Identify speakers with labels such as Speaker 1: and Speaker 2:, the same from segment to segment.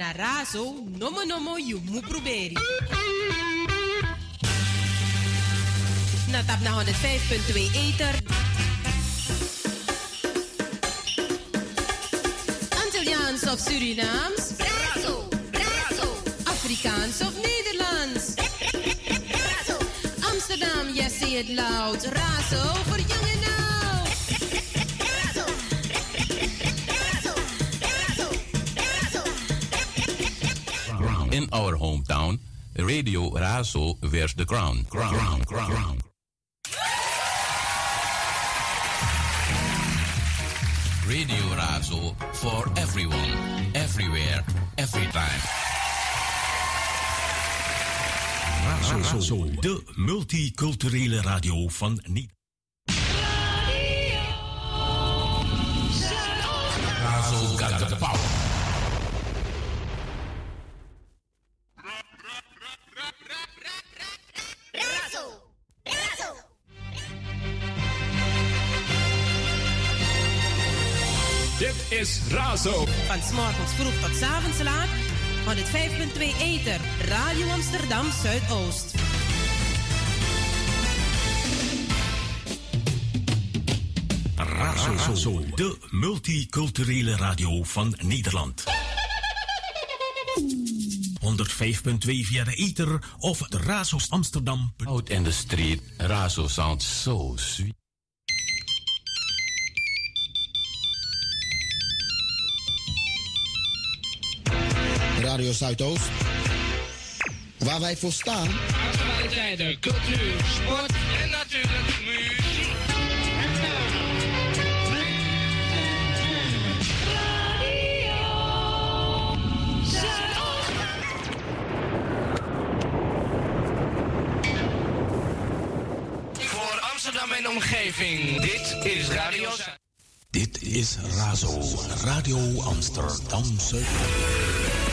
Speaker 1: proberi? Dan a raso, nomo nomo you mu proberi. Na tap na 105.2 Ether. Antilliaans of Surinaams?
Speaker 2: Razo, razo,
Speaker 1: Afrikaans of Nederlands?
Speaker 2: razo.
Speaker 1: Amsterdam, yes, say it loud. Razo voor jong
Speaker 3: Radio Razo wears the crown. Crown, crown, crown, crown. Radio Razo for everyone, everywhere, every time.
Speaker 4: Razo, de multiculturele radio van Niet.
Speaker 3: Razo.
Speaker 1: Van 's morgens vroeg tot 's avonds laat. 105.2 Ether. Radio Amsterdam Zuidoost.
Speaker 4: Razo, de multiculturele radio van Nederland. 105.2 via de ether of de Razos Amsterdam.
Speaker 3: Out in the street, Razo sounds so sweet.
Speaker 5: Radio Zuidoost. Waar wij voor staan.
Speaker 6: Actualiteiten, cultuur, sport en natuurlijk muziek. Voor Amsterdam en omgeving, dit is Radio Zuid.
Speaker 4: Dit is Razo, Radio Amsterdam
Speaker 7: Je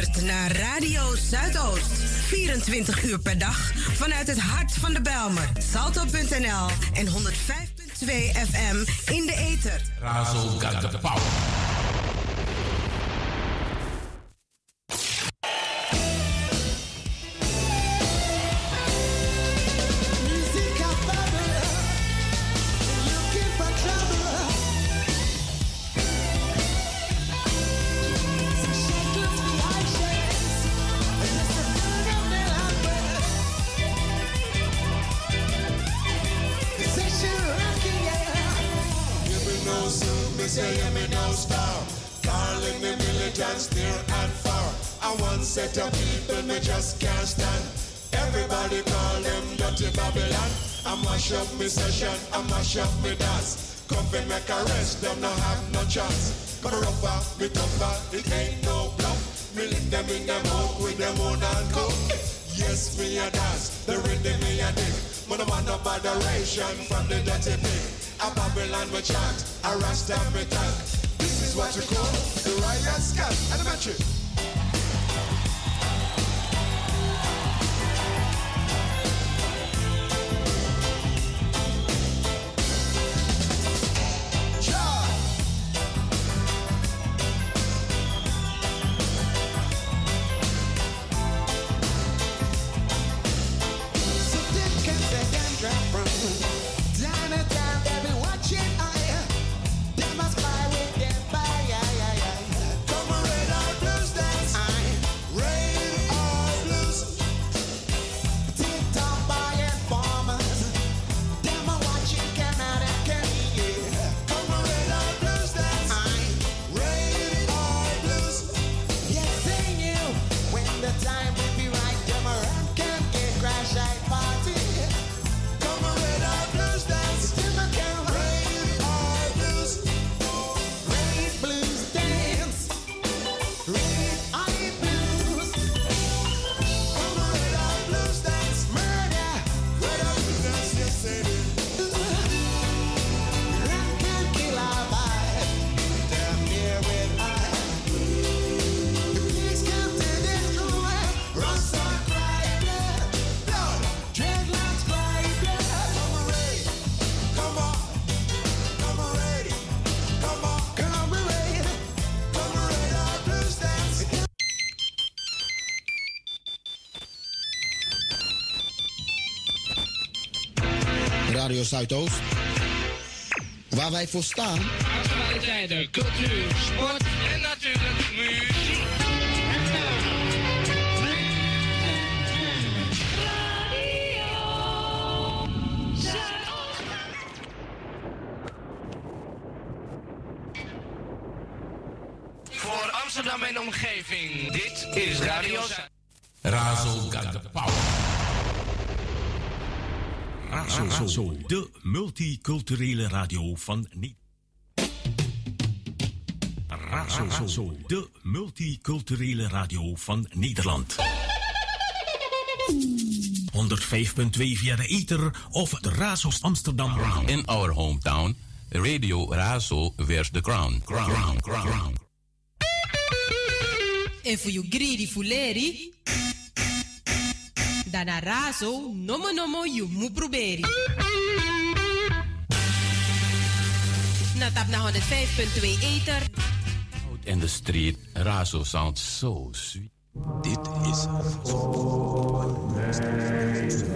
Speaker 7: naar Radio Zuidoost. 24 uur per dag vanuit het hart van de Belmer. Salto.nl en 105.2 FM in de ether.
Speaker 3: Razo got the power.
Speaker 8: Up me dance. Come and make a rest, them no have no chance. Come rougher, me tougher, it ain't no bluff. Me lick them in them out with them own and go. Yes, me a dance, the rhythm me a dig. Man, I want no moderation from the dirty pig. A Babylon we chant, a Rasta me talk. This is what you call the riot scat and
Speaker 5: Radio Zuidoost. Waar wij voor staan.
Speaker 6: Actualiteiten, cultuur, sport en natuurlijk muziek. Voor Amsterdam en omgeving, dit is Radio Zuid.
Speaker 3: Razo
Speaker 4: de multiculturele radio van Nederland. Razo, Razo, de multiculturele radio van Nederland. 105.2 via de ether of de Razos Amsterdam.
Speaker 3: In our hometown, Radio Razo wears the crown. Crown, crown, crown.
Speaker 1: En voor you greedy fuleri. Dana raso, nomo nomo you mu proberi. Na tap na 105.2 ether.
Speaker 3: Out in the street, Razo sounds so sweet.
Speaker 4: Dit is
Speaker 9: zingt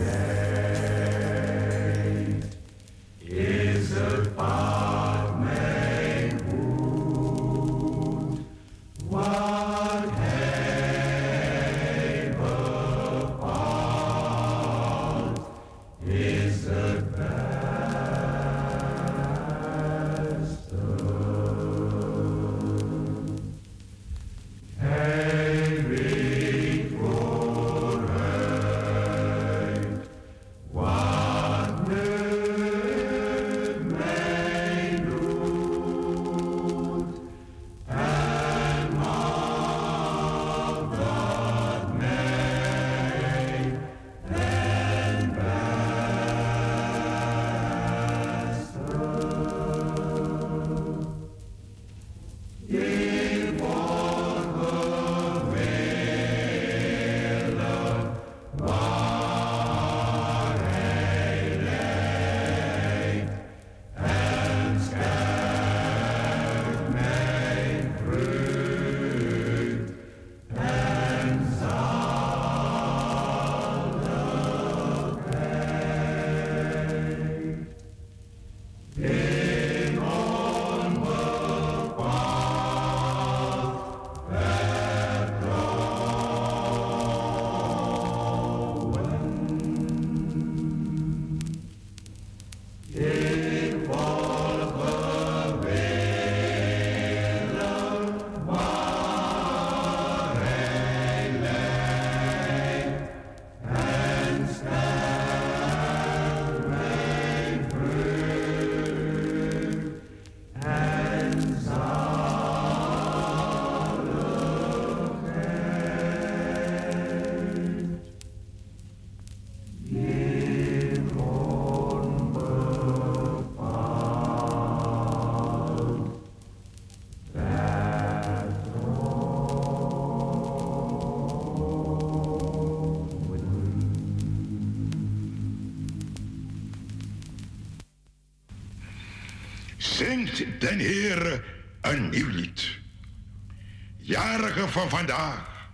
Speaker 9: Van vandaag,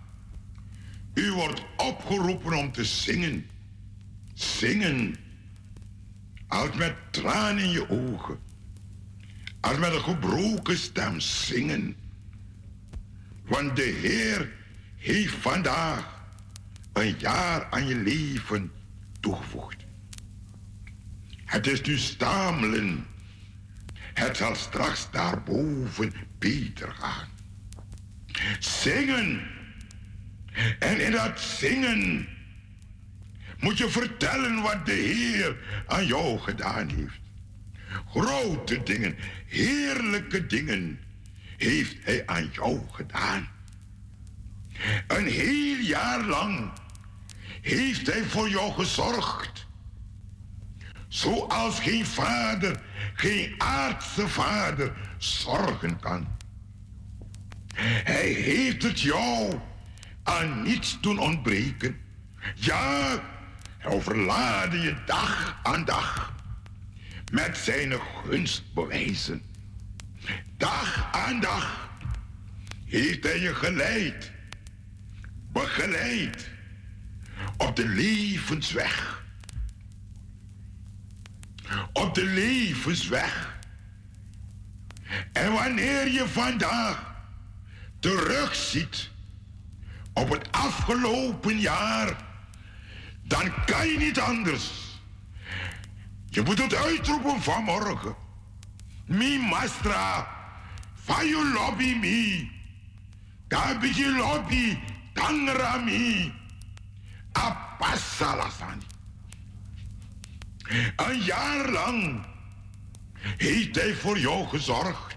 Speaker 9: u wordt opgeroepen om te zingen. Zingen, als met tranen in je ogen, als met een gebroken stem zingen. Want de Heer heeft vandaag een jaar aan je leven toegevoegd. Het is nu stamelen. Het zal straks daarboven beter gaan. Zingen. En in dat zingen moet je vertellen wat de Heer aan jou gedaan heeft. Grote dingen, heerlijke dingen heeft Hij aan jou gedaan. Een heel jaar lang heeft Hij voor jou gezorgd. Zoals geen vader, geen aardse vader zorgen kan. Hij heeft het jou aan niets doen ontbreken. Ja, hij overlaadde je dag aan dag met zijn gunstbewijzen. Dag aan dag heeft hij je geleid, begeleid op de levensweg. op de levensweg. En wanneer je vandaag terugziet op het afgelopen jaar, dan kan je niet anders. Je moet het uitroepen vanmorgen. Mi mastra, van je lobby mi. Daar je lobby, tangra mi. Apasalasani. Een jaar lang heeft hij voor jou gezorgd.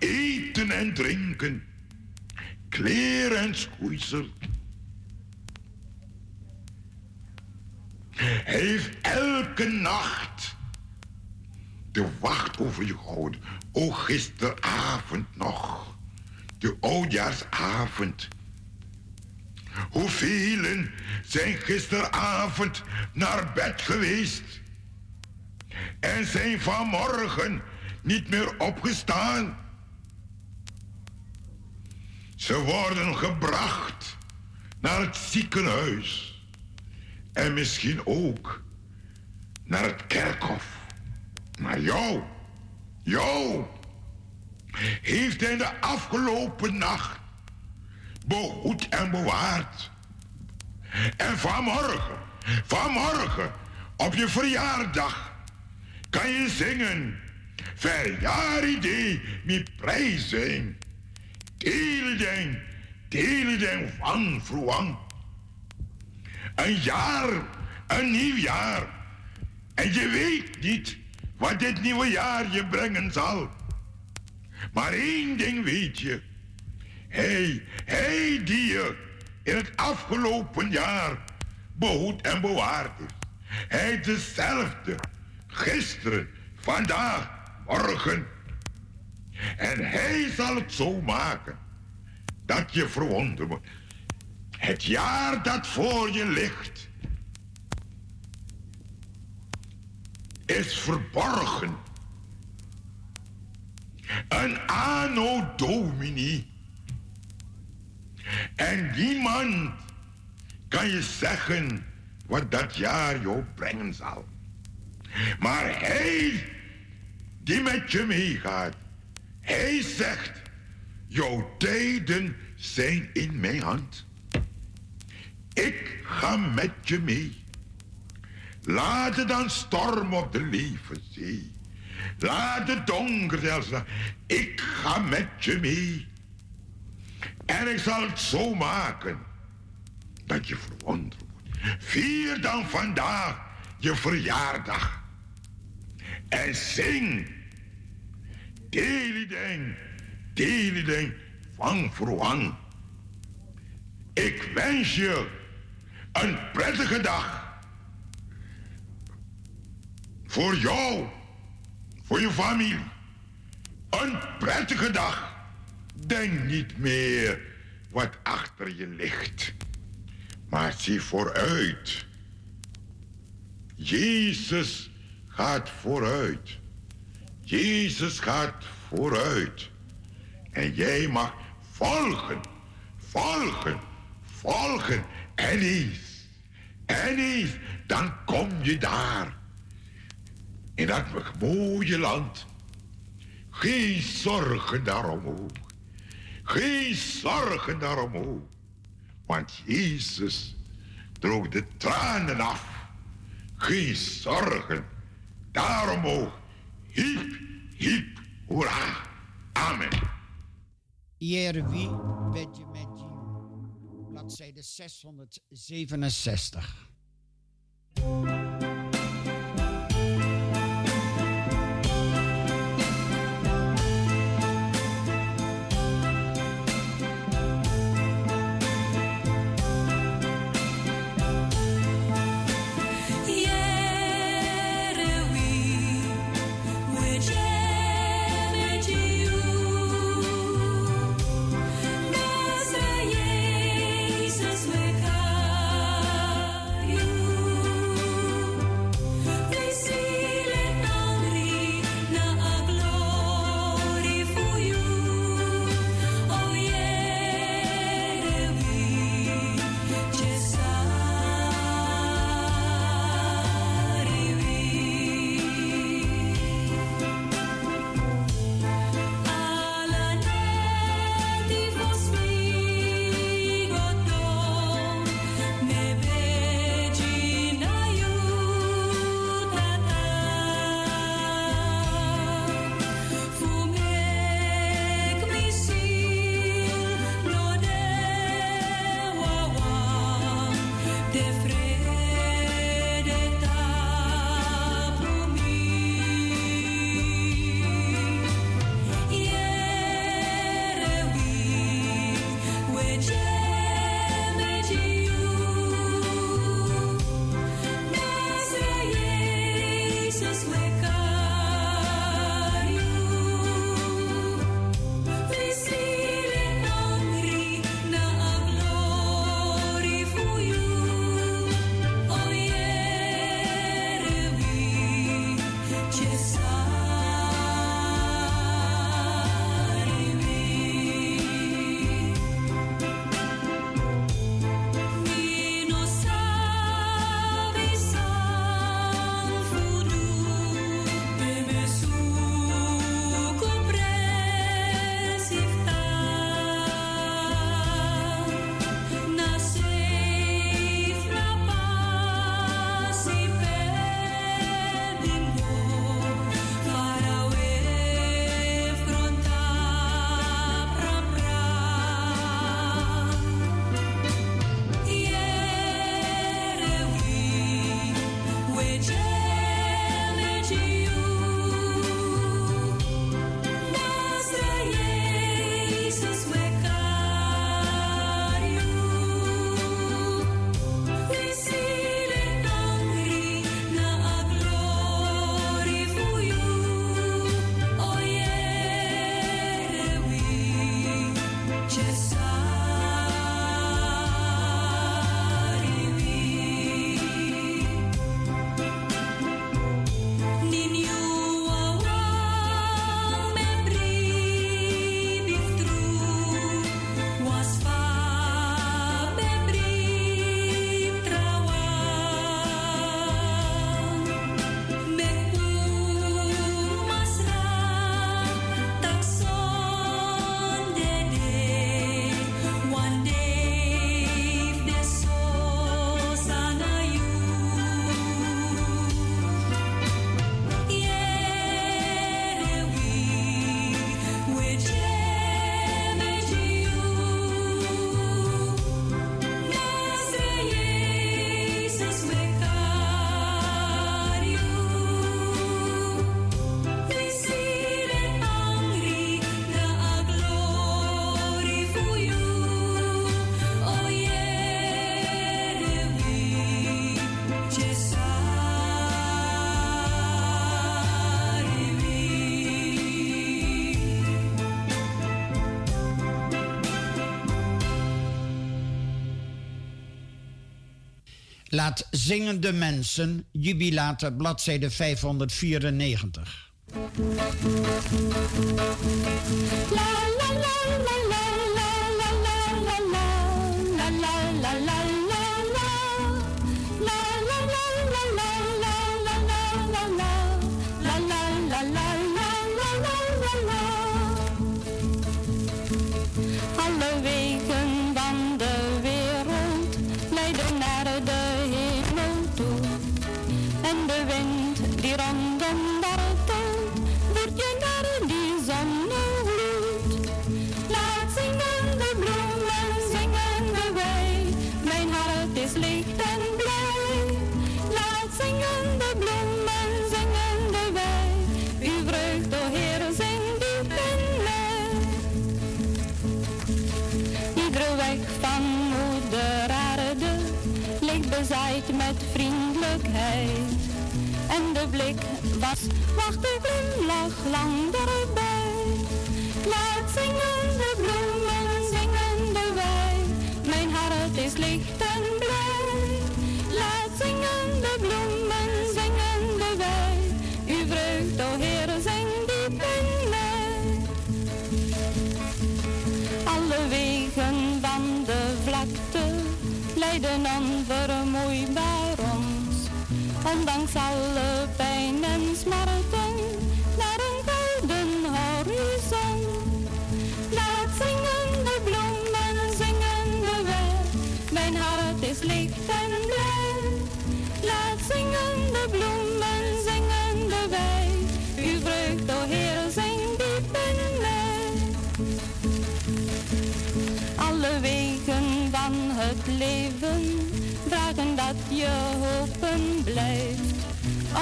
Speaker 9: Eten en drinken, kleren en schoeisel. Hij heeft elke nacht de wacht over je gehouden. O, gisteravond nog, de oudjaarsavond. Hoeveel zijn gisteravond naar bed geweest en zijn vanmorgen niet meer opgestaan? Ze worden gebracht naar het ziekenhuis en misschien ook naar het kerkhof. Maar jou, jou, heeft hij de afgelopen nacht behoed en bewaard. En vanmorgen, vanmorgen, op je verjaardag, kan je zingen. Verjaardag, mi prijzen. Teledeng, teledeng van vroeg. Een jaar, een nieuw jaar. En je weet niet wat dit nieuwe jaar je brengen zal. Maar één ding weet je. Hij, hij die je in het afgelopen jaar behoed en bewaard is. Hij dezelfde. Gisteren, vandaag, morgen. En hij zal het zo maken dat je verwonderd wordt. Het jaar dat voor je ligt is verborgen. Een anno domini. En niemand kan je zeggen wat dat jaar jou brengen zal. Maar hij die met je meegaat, hij zegt, jouw tijden zijn in mijn hand. Ik ga met je mee. Laat het dan storm op de levenzee. Laat het donker zelfs. Ik ga met je mee. En ik zal het zo maken dat je verwonderd wordt. Vier dan vandaag je verjaardag. En zing. Delideng, delideng van verwang. Ik wens je een prettige dag. Voor jou, voor je familie. Een prettige dag. Denk niet meer wat achter je ligt. Maar zie vooruit. Jezus gaat vooruit. Jezus gaat vooruit. En jij mag volgen, volgen, volgen. En eens, en eens, dan kom je daar. In dat mooie land. Geen zorgen daarom ook. Geen zorgen daarom ook. Want Jezus droog de tranen af. Geen zorgen daarom ook. Hip, hip, hoera. Amen.
Speaker 10: Jervi bent je met
Speaker 11: je. Bladzijde 667. Laat zingende mensen, jubilaten bladzijde 594.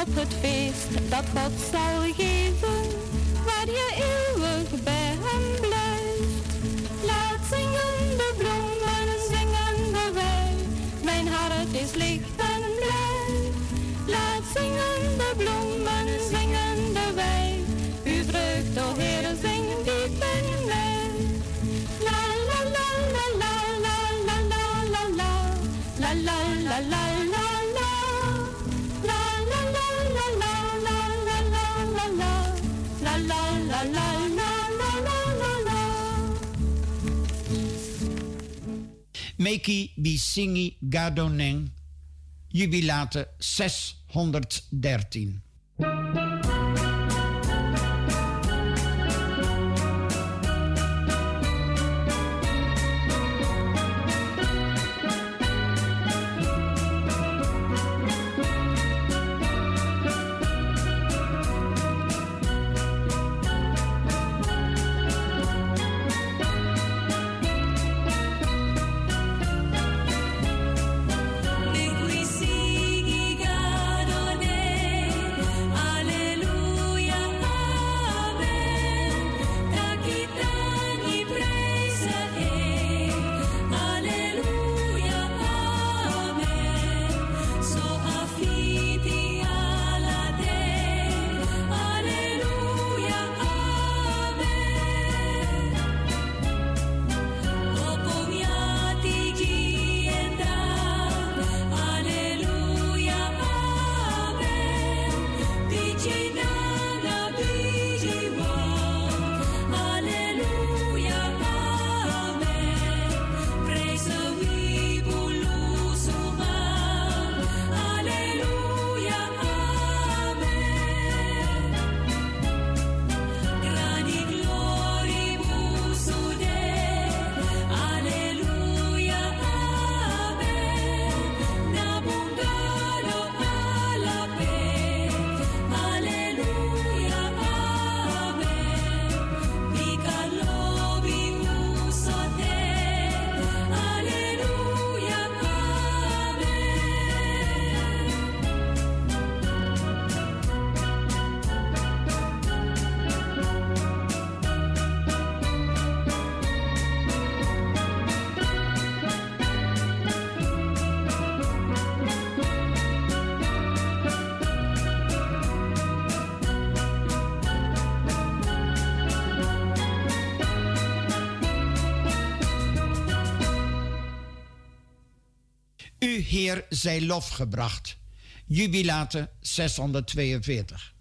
Speaker 12: op het feest dat God zal geven.
Speaker 11: Meki Bisingi Gadoneng, jubilate 613.
Speaker 12: Zij lof gebracht. Jubilate 642.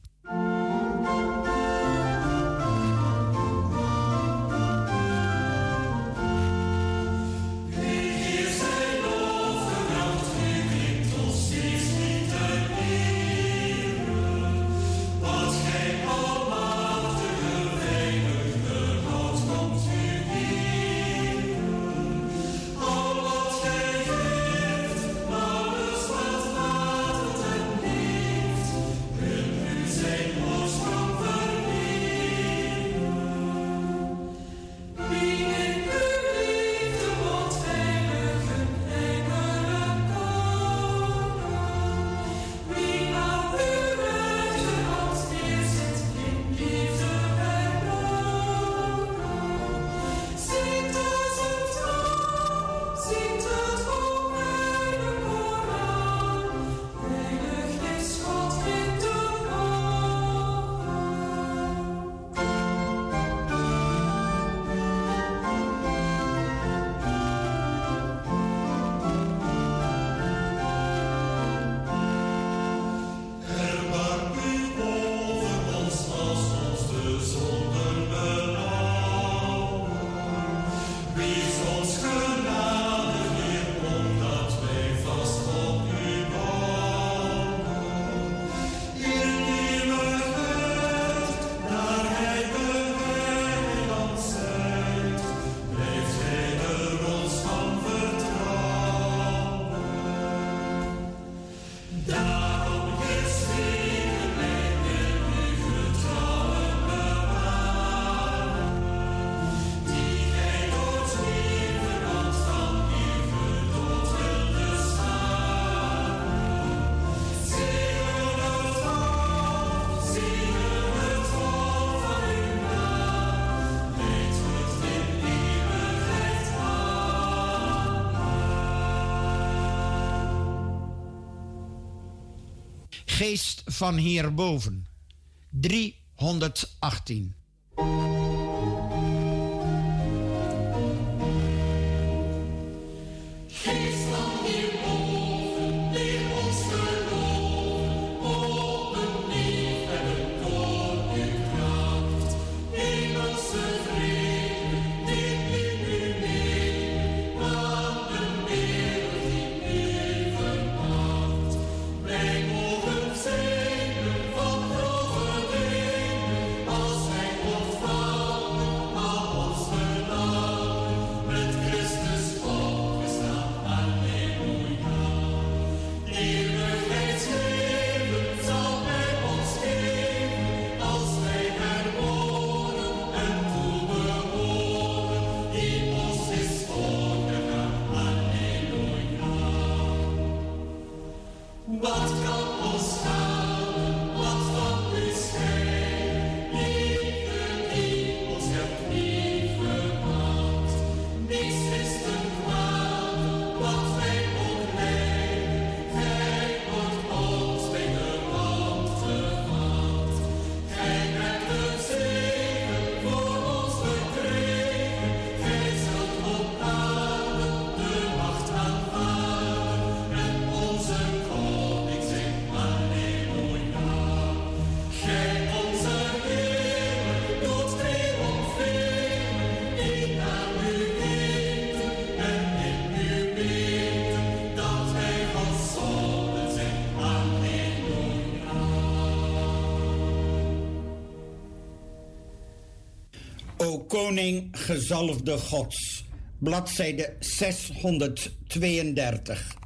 Speaker 12: van hierboven. 318.
Speaker 13: koning
Speaker 12: gezalfde gods. Bladzijde 632.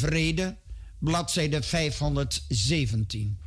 Speaker 10: Vrede, bladzijde 517.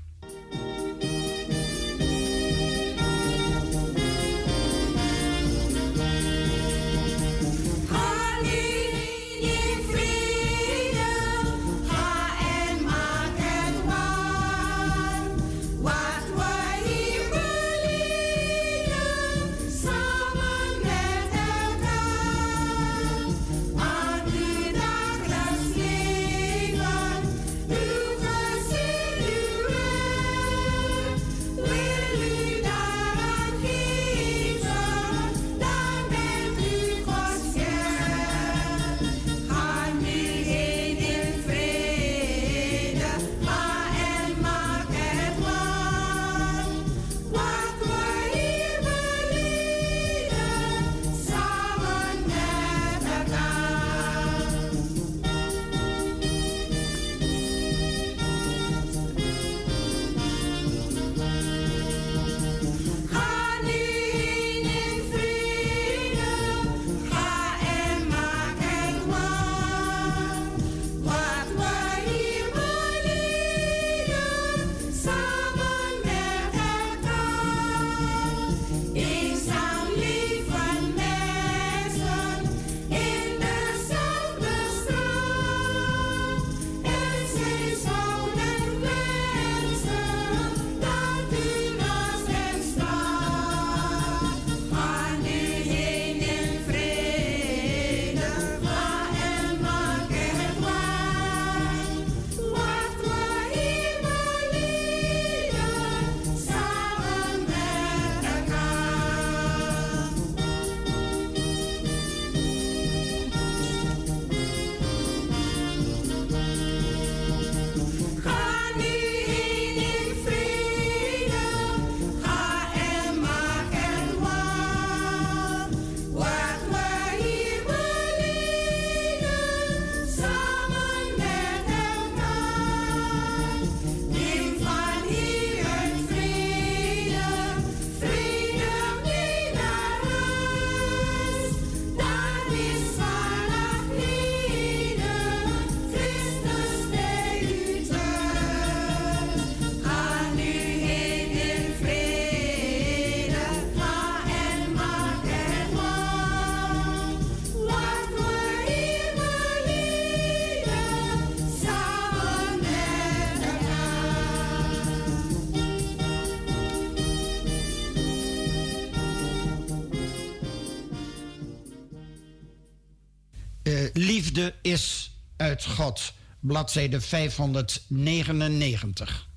Speaker 10: Liefde is uit God, bladzijde 599.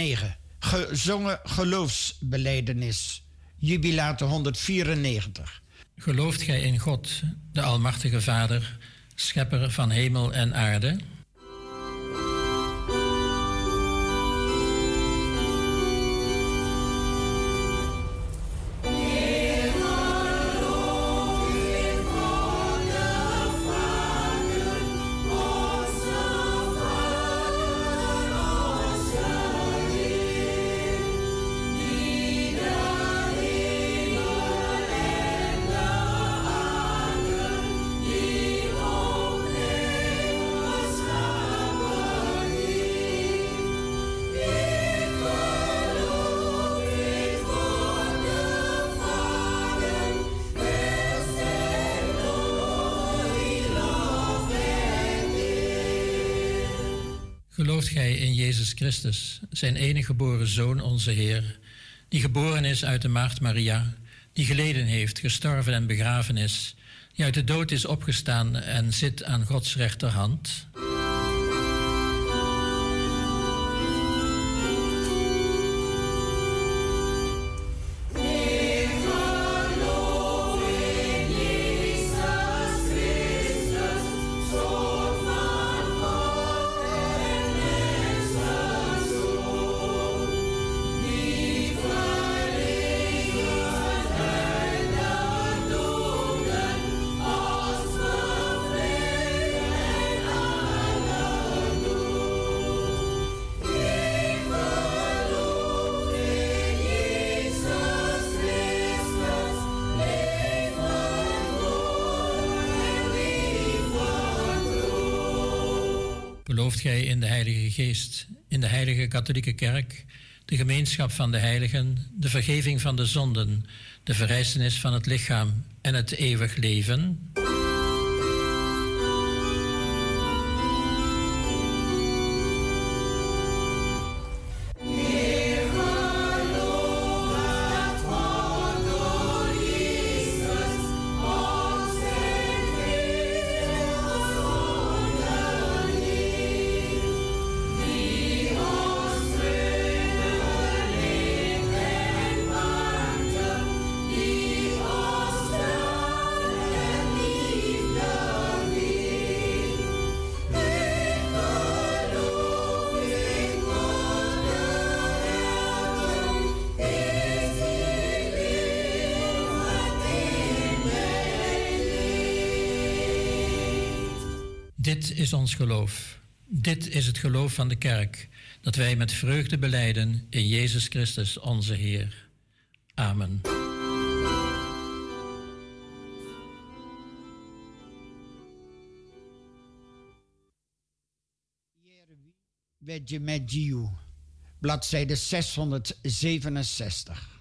Speaker 14: 9. Gezongen geloofsbeleidenis. Jubilator 194.
Speaker 15: Gelooft gij in God, de Almachtige Vader, schepper van hemel en aarde? Christus, zijn enige geboren Zoon, onze Heer, die geboren is uit de Maagd Maria, die geleden heeft, gestorven en begraven is, die uit de dood is opgestaan en zit aan Gods rechterhand? Geest, in de Heilige Katholieke Kerk, de gemeenschap van de heiligen, de vergeving van de zonden, de verrijzenis van het lichaam en het eeuwig leven? Ons geloof. Dit is het geloof van de kerk, dat wij met vreugde beleiden in Jezus Christus onze Heer. Amen.
Speaker 14: Vegemegiu, bladzijde 667.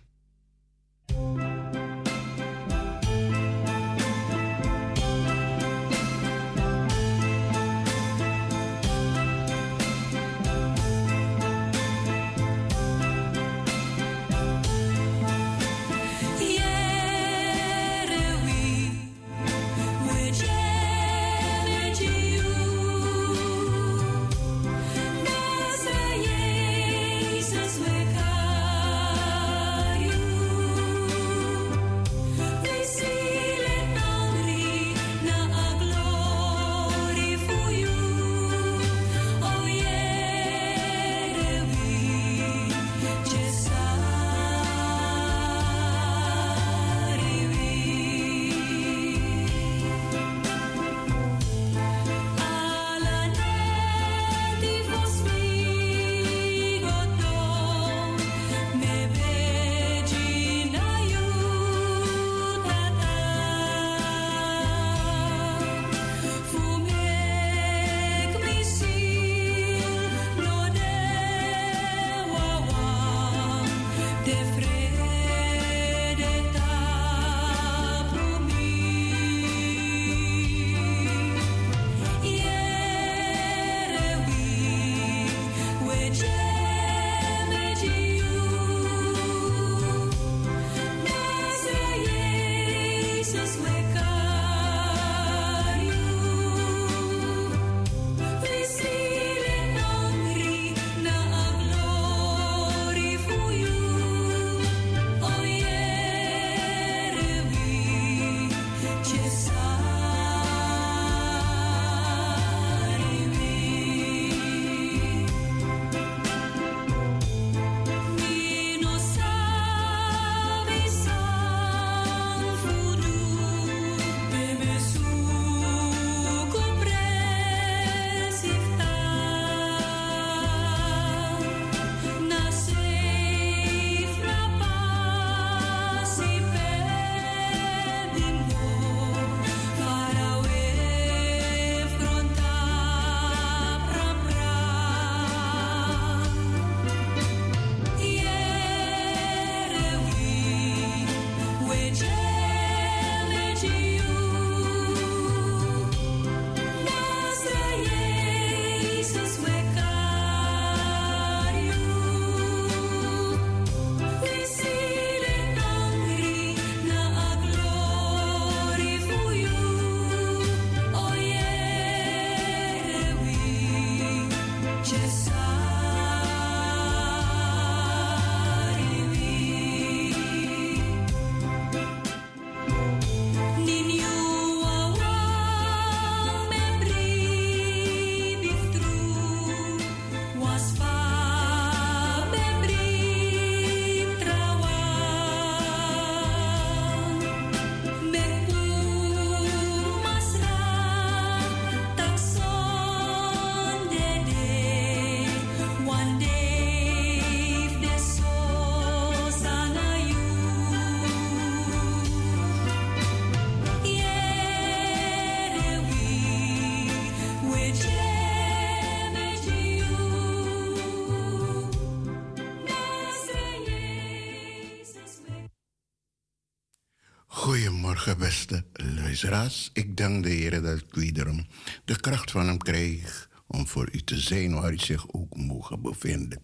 Speaker 16: Beste luisteraars. Ik dank de Heer dat ik wederom de kracht van Hem krijg om voor u te zijn waar u zich ook mogen bevinden.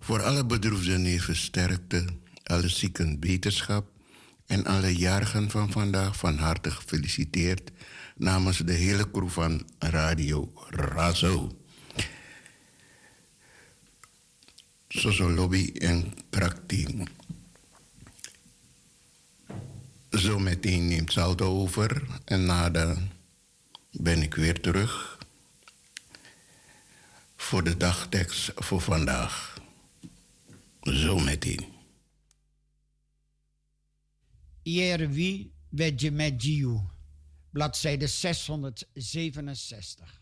Speaker 16: Voor alle bedroefden even sterkte, alle zieken beterschap en alle jarigen van vandaag van harte gefeliciteerd namens de hele crew van Radio Razo. Zozo Lobby en Krachtteam. Zometeen neemt Salto over en nadat ben ik weer terug voor de dagtekst voor vandaag.
Speaker 14: Wie wedje met Giu, bladzijde 667.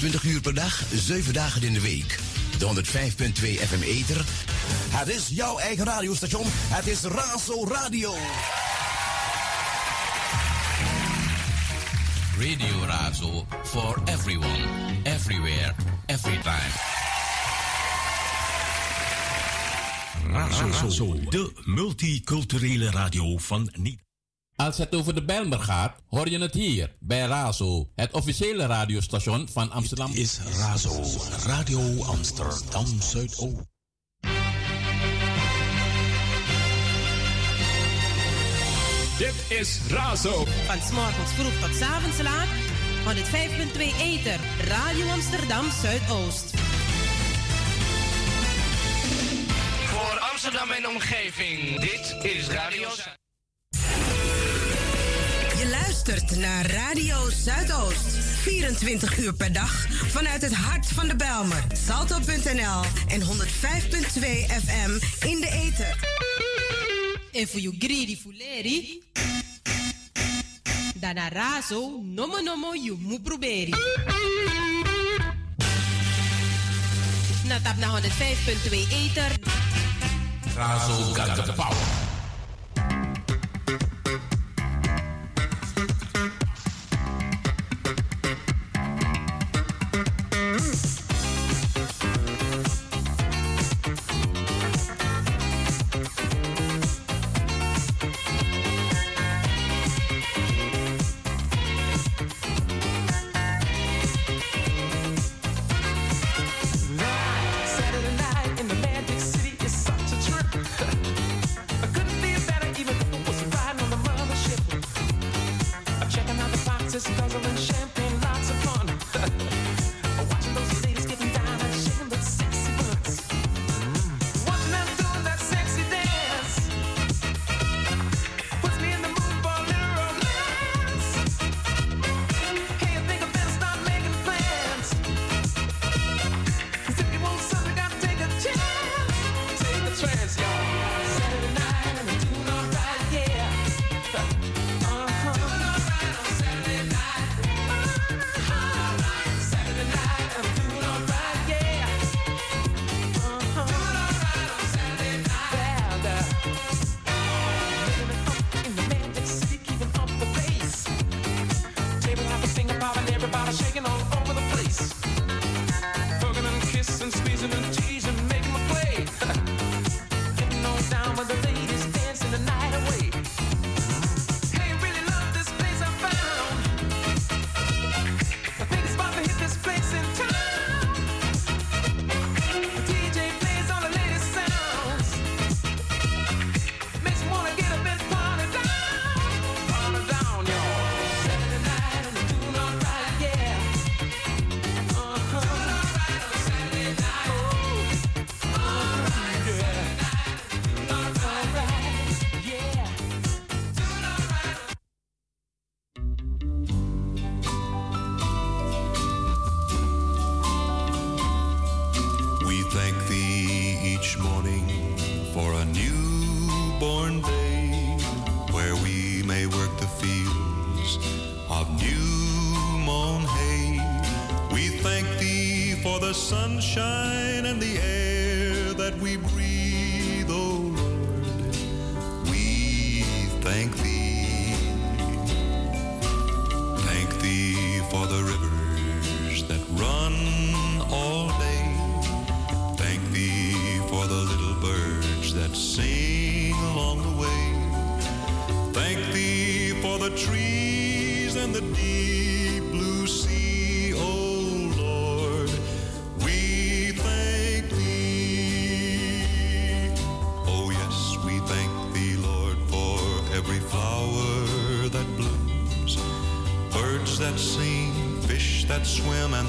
Speaker 17: 20 uur per dag, 7 dagen in de week. De 105.2 FM Eter. Het is jouw eigen radiostation. Het is Razo Radio.
Speaker 3: Radio Razo for everyone, everywhere, every time.
Speaker 4: Razo, de multiculturele radio van niet.
Speaker 3: Als het over de Bijlmer gaat, hoor je het hier bij Razo, het officiële radiostation van Amsterdam.
Speaker 17: Dit is Razo, Radio Amsterdam Zuidoost.
Speaker 6: Dit is Razo.
Speaker 1: Van s'morgens vroeg tot s'avonds laat, 5.2 Eter, Radio Amsterdam Zuidoost.
Speaker 6: Voor Amsterdam en omgeving, dit is Radio
Speaker 7: luistert naar Radio Zuidoost. 24 uur per dag vanuit het hart van de Belmen. Salto.nl en 105.2 FM in de eten.
Speaker 1: En voor je greedy fuleri. Dana razo, nomo nomo, je moet proberi. Na nou, tap na 105.2 Eter.
Speaker 3: Razo gaat de power.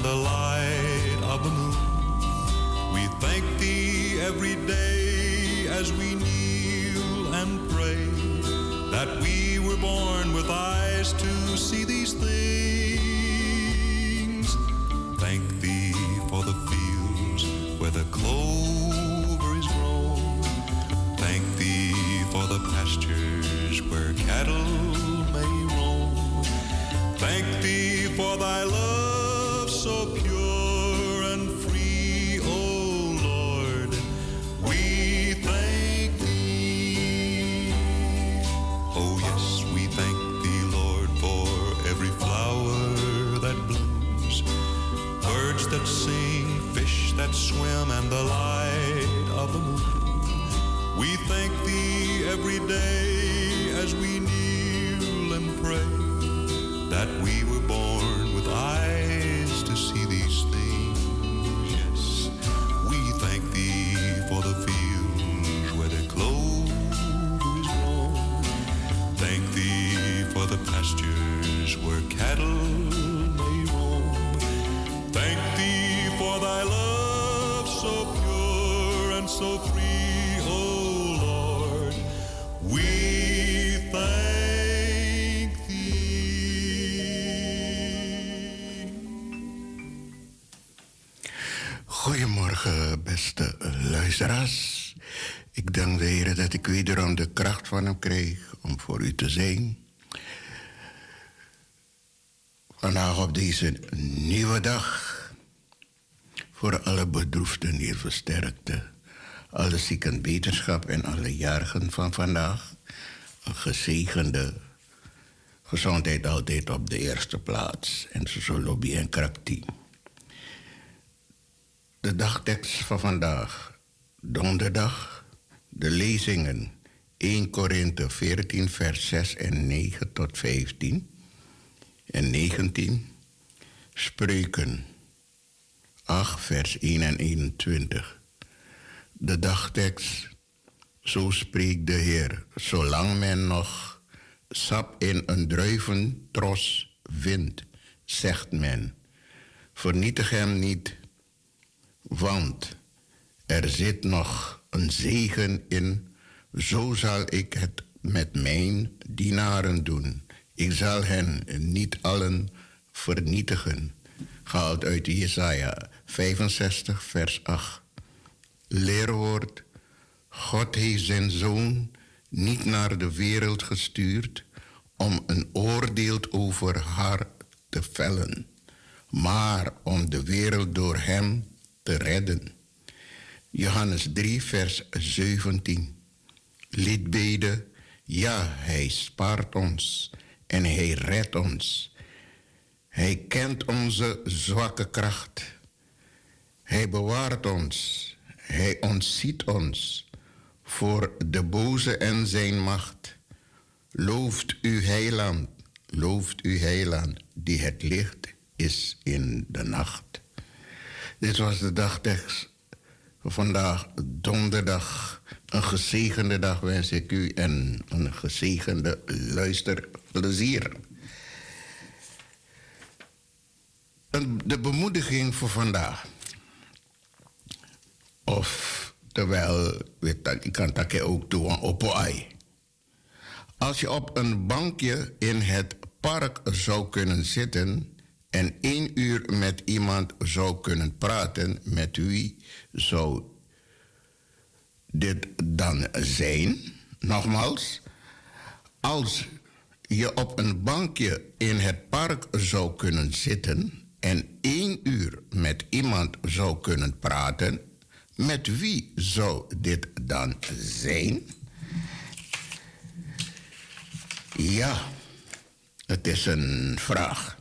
Speaker 18: the
Speaker 19: light.
Speaker 16: Voor u te zijn. Vandaag op deze nieuwe dag. Voor alle bedroefden hier versterkte. Alle zieken wetenschap en alle jarigen van vandaag. Een gezegende gezondheid altijd op de eerste plaats. En zo lobby en kraktie. De dagtekst van vandaag, donderdag, de lezingen 1 Korinthe 14, vers 6 en 9 tot 15 en 19, Spreuken 8, vers 1 en 21. De dagtekst, zo spreekt de Heer, zolang men nog sap in een druiventros vindt, zegt men, vernietig hem niet want er zit nog een zegen in, zo zal ik het met mijn dienaren doen. Ik zal hen niet allen vernietigen. Gehaald uit Jesaja 65, vers 8. Leerwoord, God heeft zijn zoon niet naar de wereld gestuurd om een oordeel over haar te vellen, maar om de wereld door hem te redden. Johannes 3, vers 17. Liedbede, ja, hij spaart ons en hij redt ons. Hij kent onze zwakke kracht. Hij bewaart ons. Hij ontziet ons voor de boze en zijn macht. Looft u heiland, looft u heiland, die het licht is in de nacht. Dit was de dagtekst vandaag, donderdag. Een gezegende dag wens ik u en een gezegende luisterplezier. De bemoediging voor vandaag. Of terwijl, ik kan dat ook doen op ai. Als je op een bankje in het park zou kunnen zitten en één uur met iemand zou kunnen praten, met wie zou dit dan zijn? Nogmaals, als je op een bankje in het park zou kunnen zitten en één uur met iemand zou kunnen praten, met wie zou dit dan zijn? Ja, het is een vraag.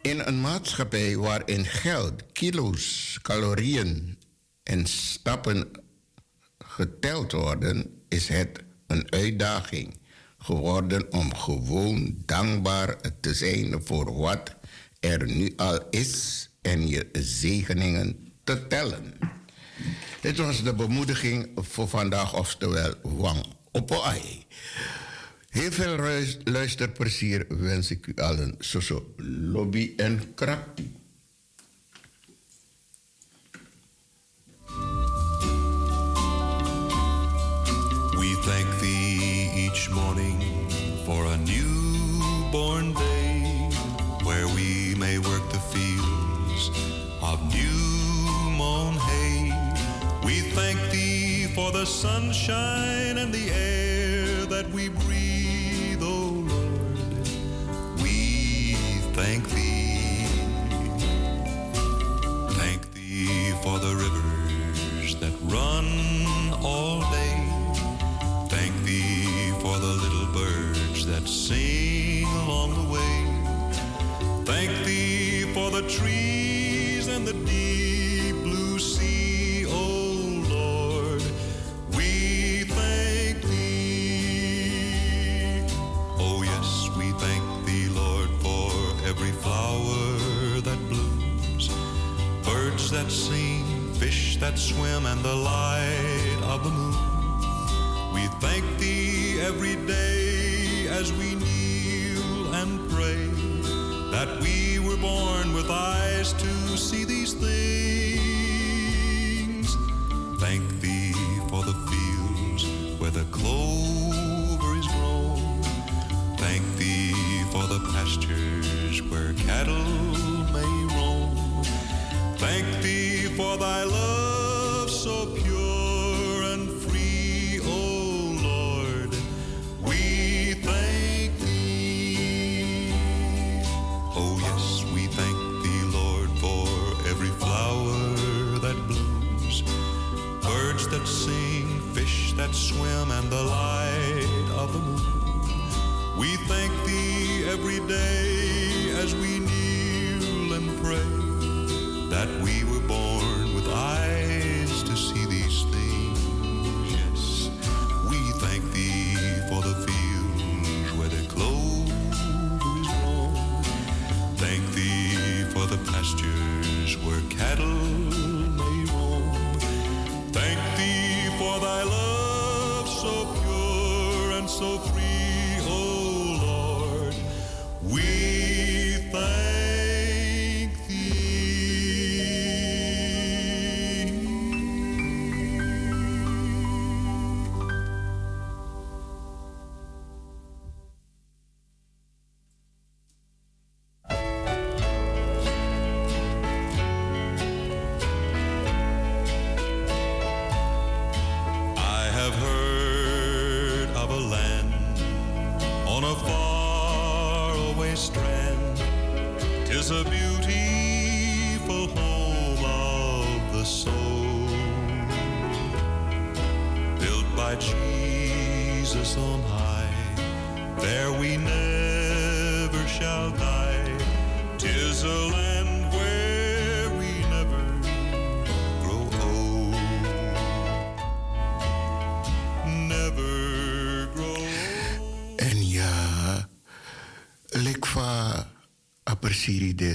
Speaker 16: In een maatschappij waarin geld, kilo's, calorieën en stappen geteld worden, is het een uitdaging geworden om gewoon dankbaar te zijn voor wat er nu al is en je zegeningen te tellen. Dit was de bemoediging voor vandaag, oftewel Wang Opoai. Heel veel luisterplezier wens ik u allen. Zo, zo, lobby en krapie.
Speaker 19: For a newborn day where we may work the fields of new mown hay. We thank thee for the sunshine and the that sing, fish that swim, and the light of the moon. We thank thee every day as we kneel and pray that we were born with eyes to see day.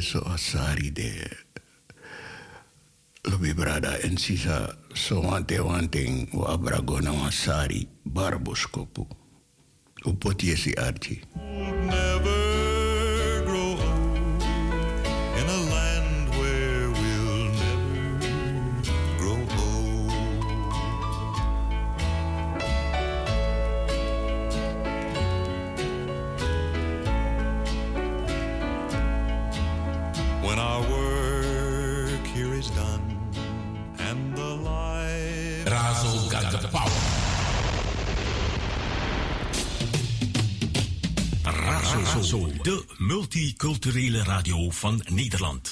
Speaker 19: so
Speaker 16: sorry de. Lobi brada en sisa so wante wanting wa Abragona na wasari barboskopu. Upoti esi
Speaker 4: Culturele radio van Nederland.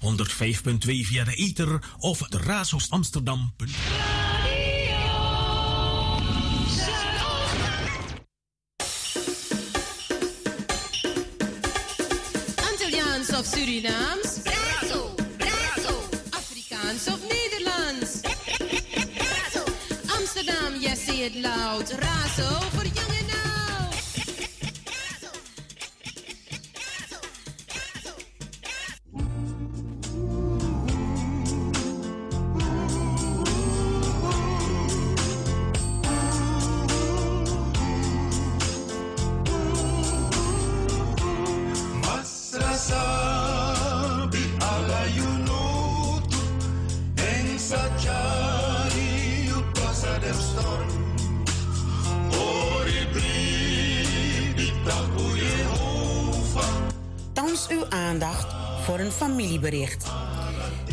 Speaker 4: 105.2 via de ether of de Razos Amsterdam.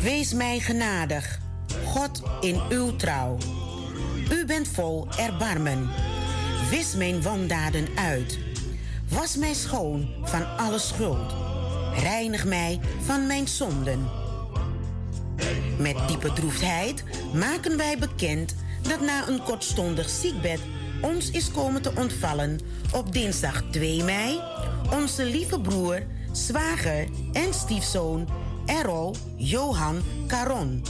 Speaker 20: Wees mij genadig, God in uw trouw. U bent vol erbarmen. Wis mijn wandaden uit. Was mij schoon van alle schuld. Reinig mij van mijn zonden. Met diepe droefheid maken wij bekend dat na een kortstondig ziekbed ons is komen te ontvallen op dinsdag 2 mei onze lieve broer, zwager en stiefzoon Errol Johan Caron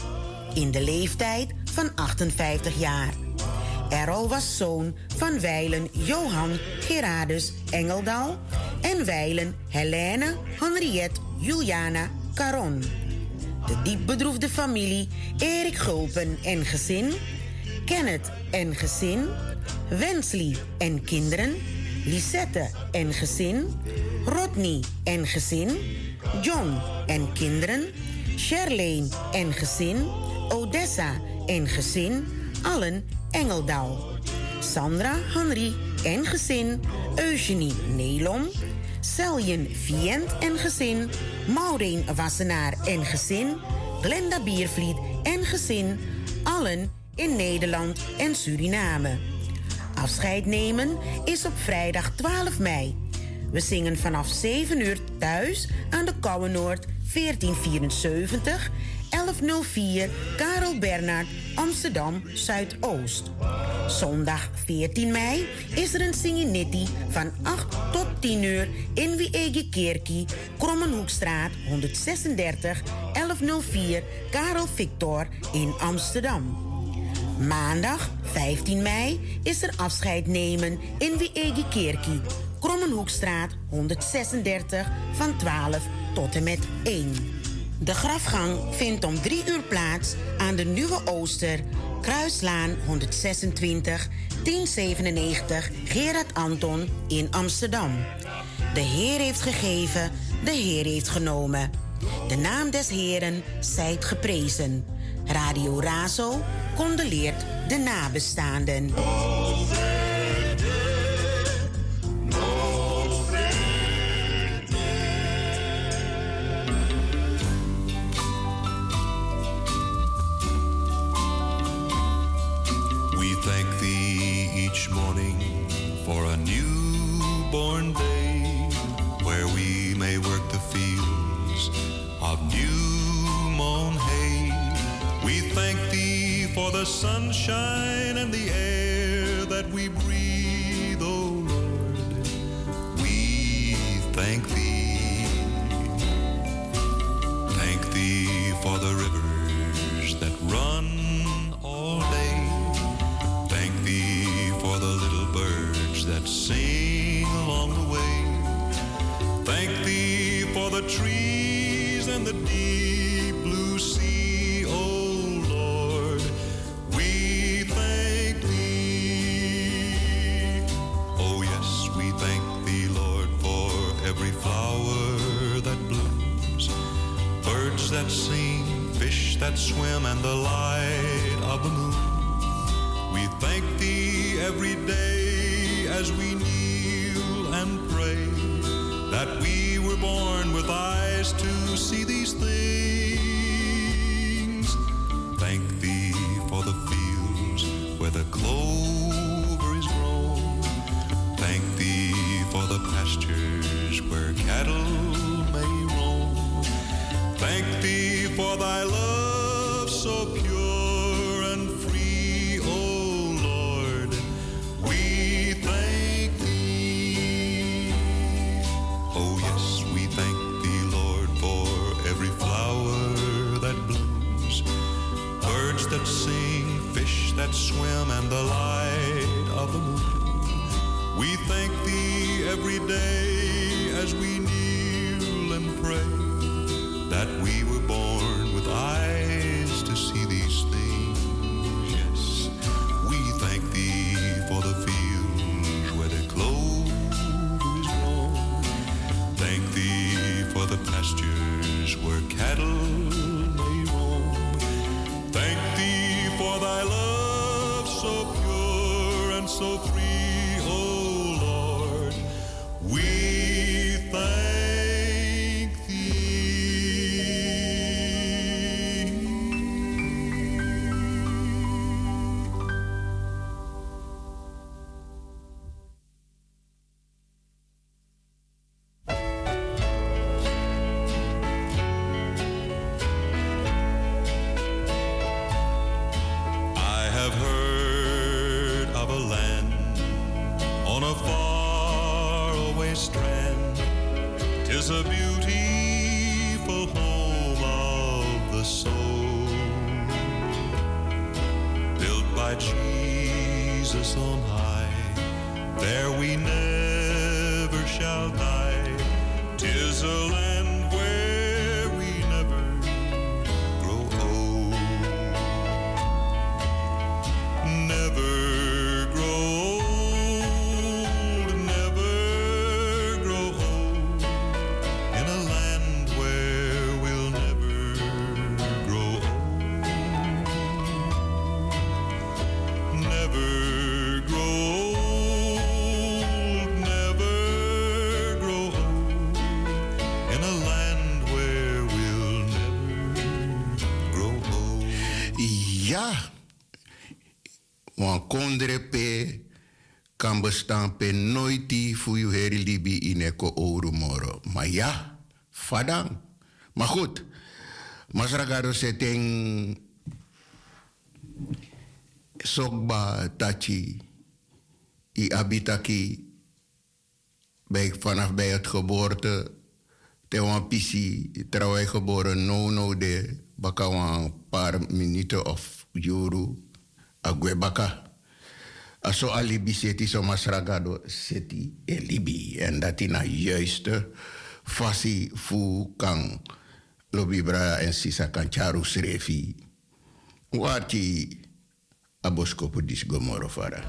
Speaker 20: in de leeftijd van 58 jaar. Errol was zoon van wijlen Johan Gerardus Engeldal en wijlen Helene Henriette Juliana Caron. De diep bedroefde familie Erik Gulpen en gezin, Kenneth en gezin, Wensley en kinderen, Lisette en gezin, Rodney en gezin, John en kinderen, Charlene en gezin, Odessa en gezin, allen Engeldal. Sandra Henry en gezin, Eugenie Nelom, Seljen Vient en gezin, Maureen Wassenaar en gezin, Glenda Biervliet en gezin, allen in Nederland en Suriname. Afscheid nemen is op vrijdag 12 mei. We zingen vanaf 7 uur thuis aan de Kouwenoord 1474 1104 Karel Bernhard Amsterdam Zuidoost. Zondag 14 mei is er een Singinetti van 8 tot 10 uur in Wiege Kerkie, Krommenhoekstraat 136 1104 Karel Victor in Amsterdam. Maandag 15 mei is er afscheid nemen in Wiege Kerkie, Krommenhoekstraat 136 van 12 tot en met 1. De grafgang vindt om 3 uur plaats aan de Nieuwe Ooster, Kruislaan 126 1097 Gerard Anton in Amsterdam. De Heer heeft gegeven, de Heer heeft genomen. De naam des Heeren zijt geprezen. Radio Razo condoleert de nabestaanden.
Speaker 19: The sunshine that swim, and the light of the moon. We thank thee every day as we kneel and pray that we were born with eyes to see these things. strand. Tis a beautiful home of the soul, built by Jesus on high. There we never shall die. Tis a land.
Speaker 16: ja, vadang. Maar goed, Masragaro setting Sokba Tachi. I Abitaki. Bij, vanaf bij het geboorte. Te Pisi. Trouwens geboren. Nono de Baka wang paar minuten of juru. Agwebaka. Aso alibi seti so masragado seti elibi. En dat in juiste fasi fu kan lobi bra en sisa kancharu srefi wati abosko dis
Speaker 19: gomorofara.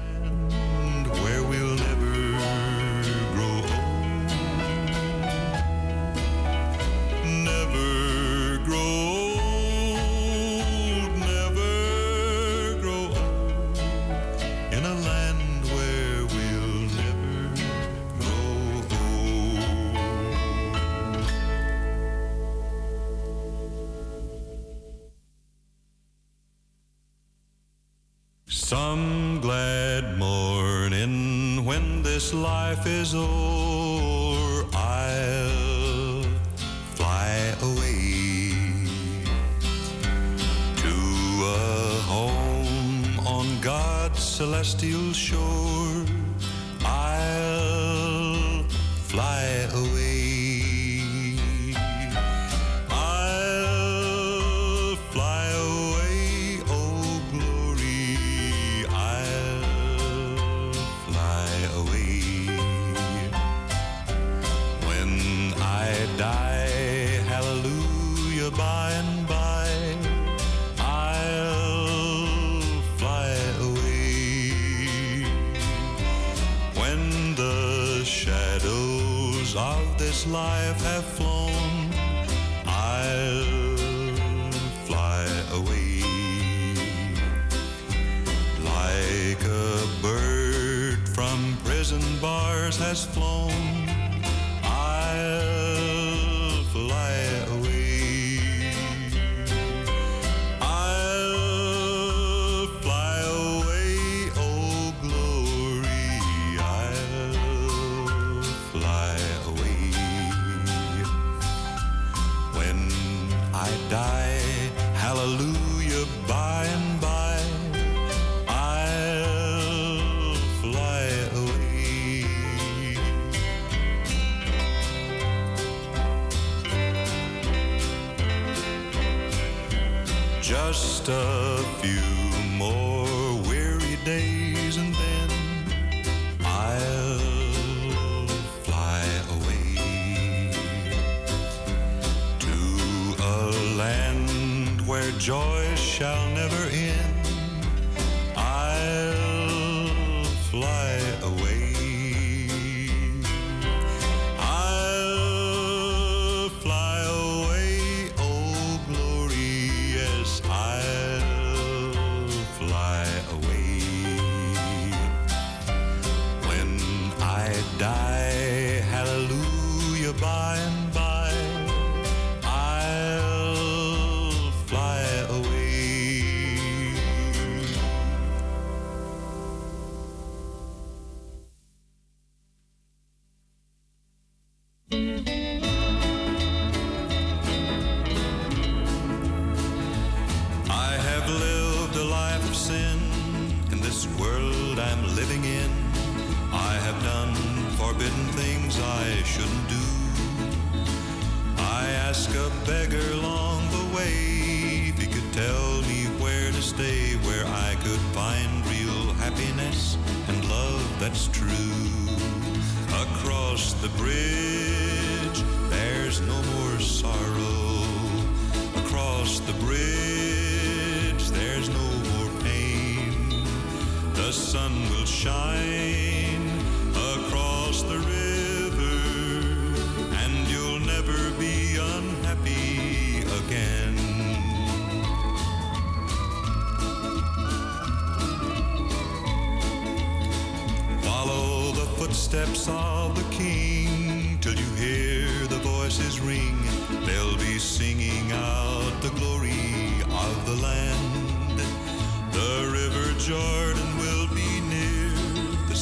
Speaker 19: The sun will shine across the river, and you'll never be unhappy again. Follow the footsteps of the king till you hear the voices ring. They'll be singing out the glory of the land. The river Jordan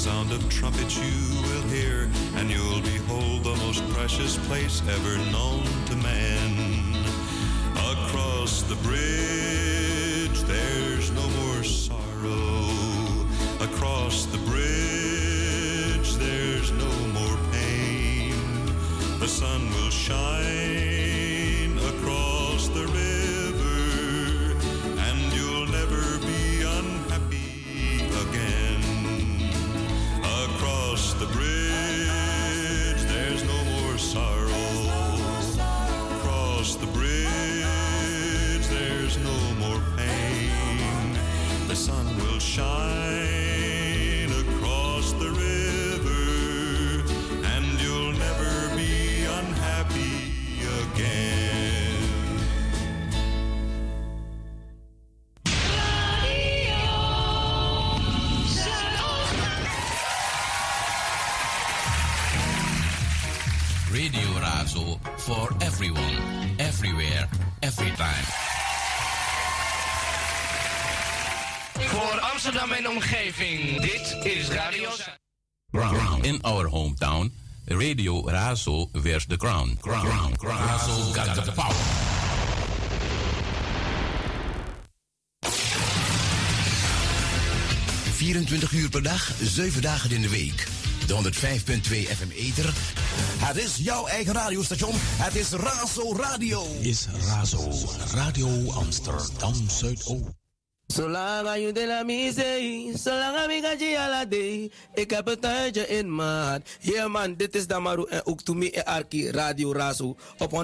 Speaker 19: sound of trumpets you will hear, and you'll behold the most precious place ever known to man. Across the bridge, there's no more sorrow. Across the bridge, there's no more pain. The sun will shine
Speaker 6: omgeving, dit is Radio.
Speaker 21: Ground. In our hometown, Radio Razo wears the crown. Crown. Razo got the power.
Speaker 17: ...24 uur per dag, 7 dagen in de week. De 105.2 FM Eter. Het is jouw eigen radiostation. Het is Razo Radio.
Speaker 22: Is Razo, Radio Amsterdam Zuidoost.
Speaker 23: Zolang je de la misee, zolang ik ga je. Ik heb een tuintje in maat. Yeah man, dit is Damaru en ook to me en Arki Radio Razo op 105.2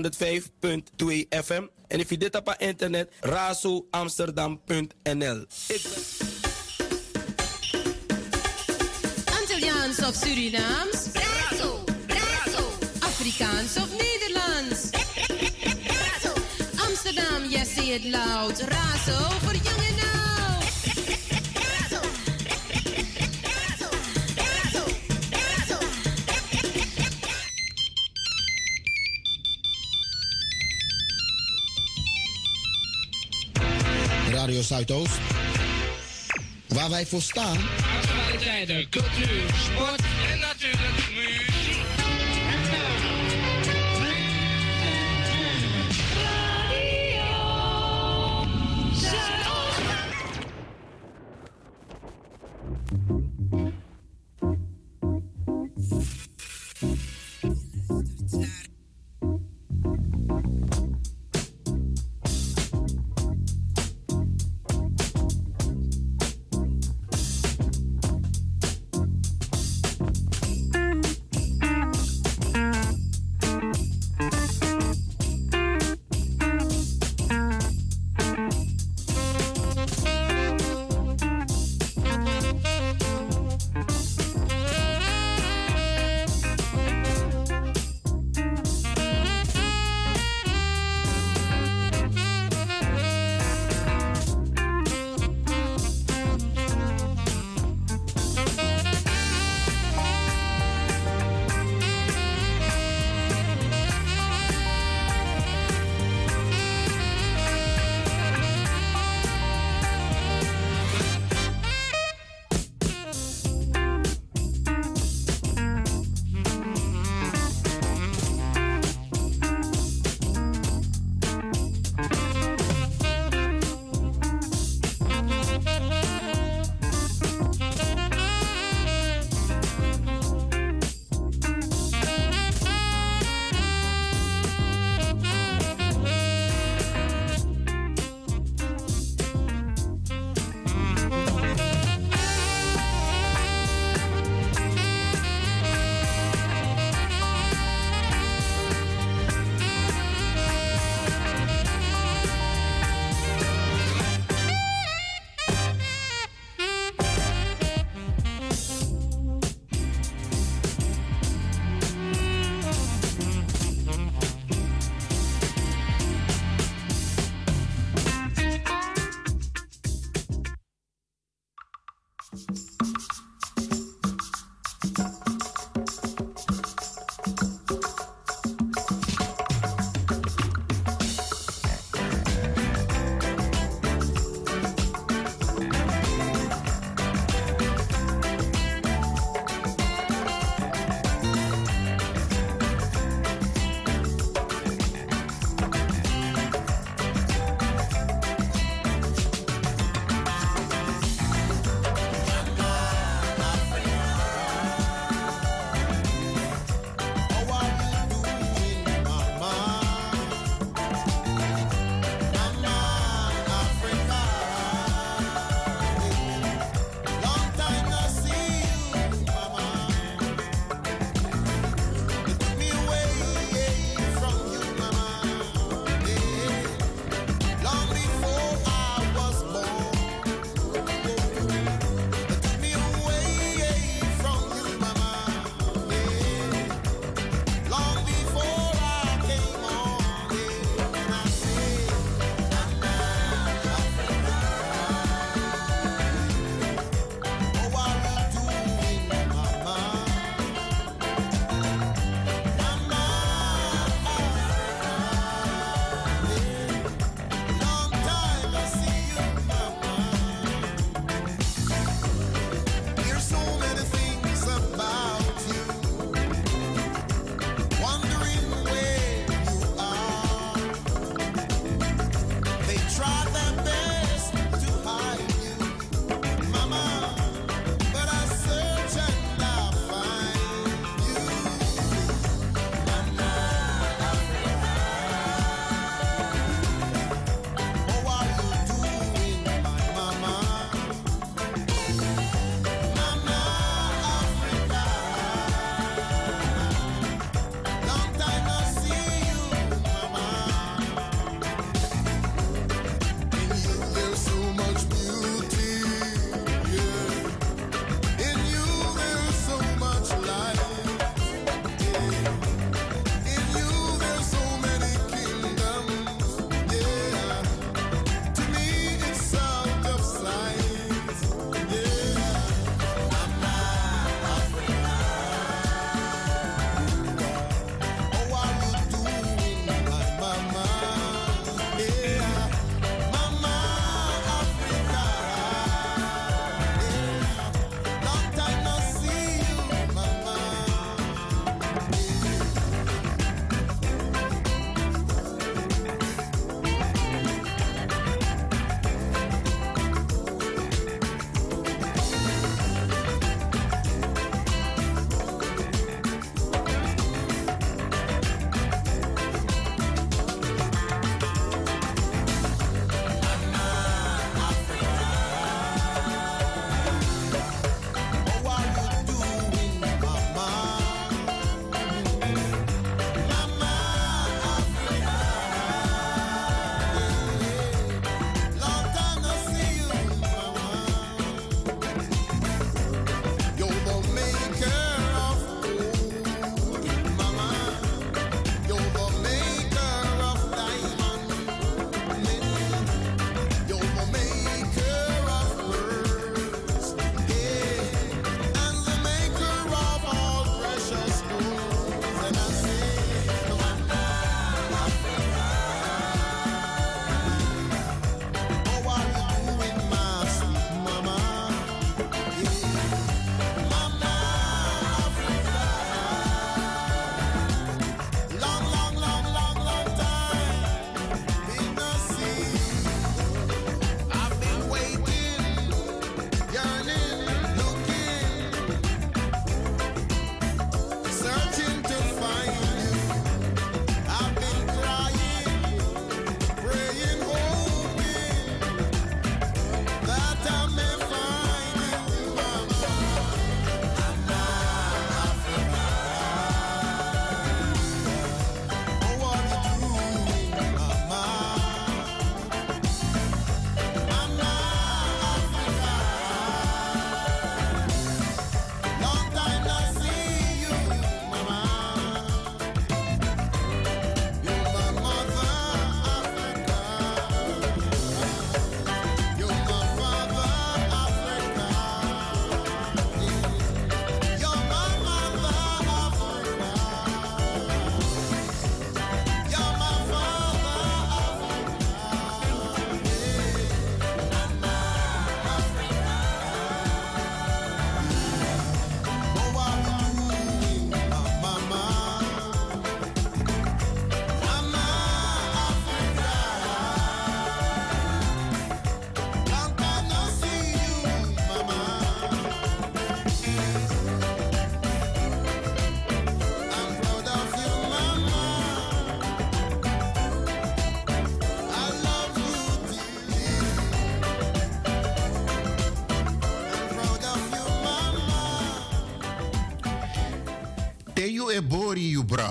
Speaker 23: FM. En if je dit op internet, razoamsterdam.nl. Ik
Speaker 1: Antilliaans of Surinaams?
Speaker 24: Razo, razo,
Speaker 1: Afrikaans of Nederlands? Amsterdam, yes, say it loud. Razo voor jong
Speaker 5: Radio Zuidoost. Waar wij voor staan.
Speaker 6: Actualiteiten, cultuur, sport en natuurlijk muziek.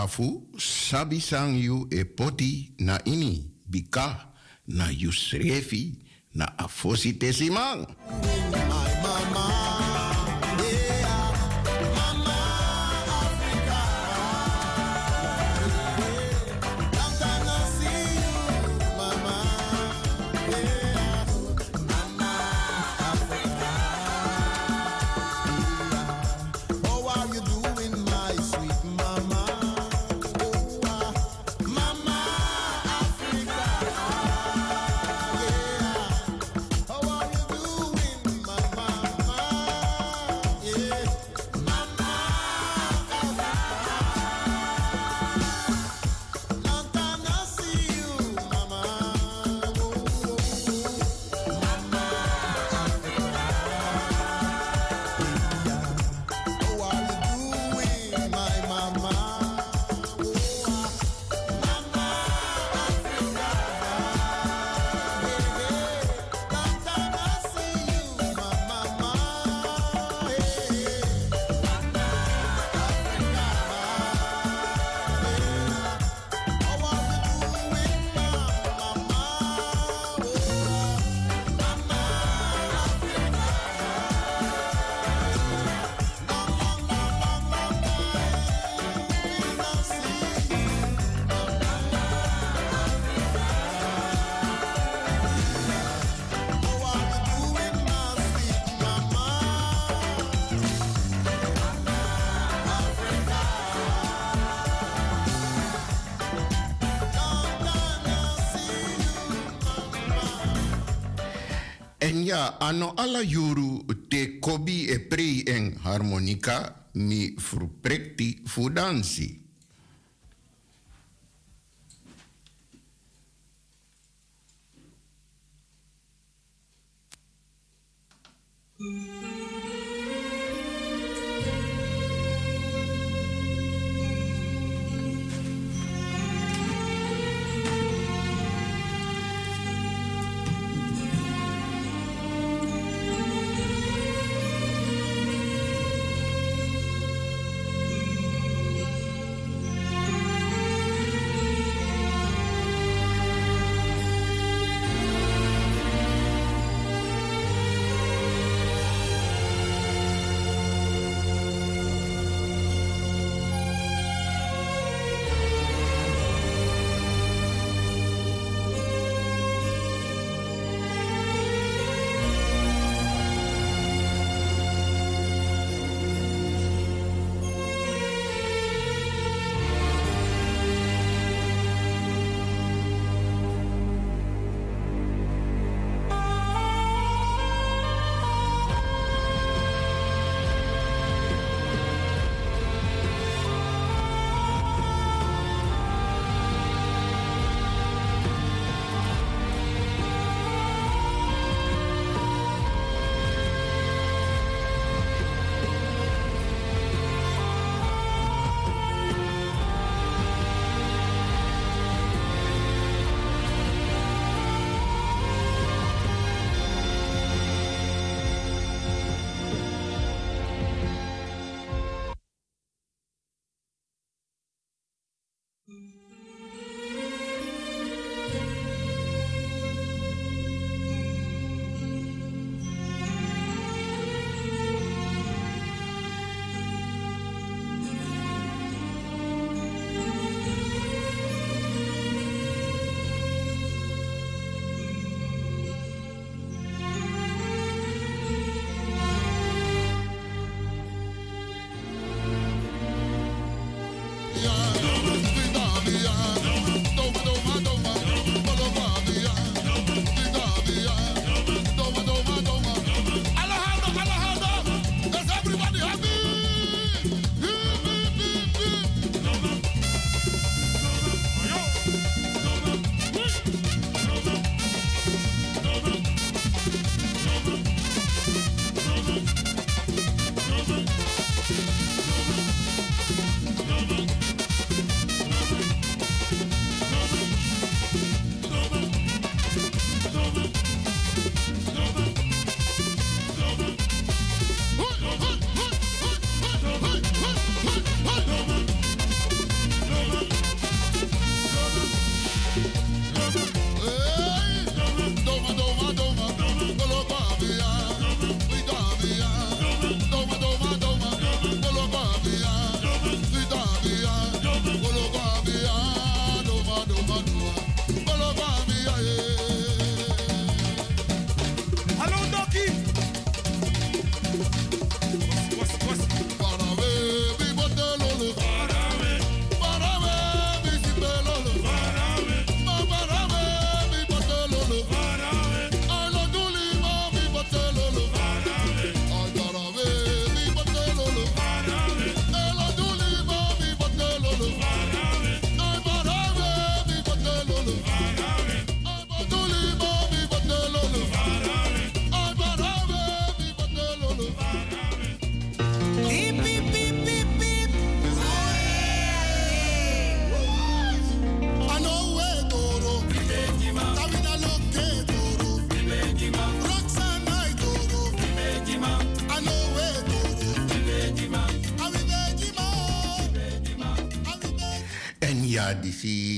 Speaker 25: afu sabi sang yu e poti na ini bika na yusrefi na afosi tesimang. ja, ano alla juru te kobi e pre en harmonica mi fruprekti fudansi.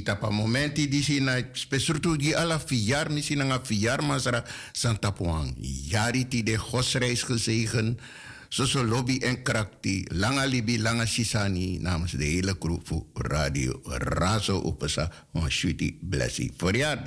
Speaker 26: tapa momenti di sina spesrutu di ala viar misi nga viar masra santapuang. Jari ti de gosreis gezegen. Soso lobby en krakti. Langa libi langa sisani namens de hele groep Radio Razo Opesa. Monshuti blessie. Voor jaar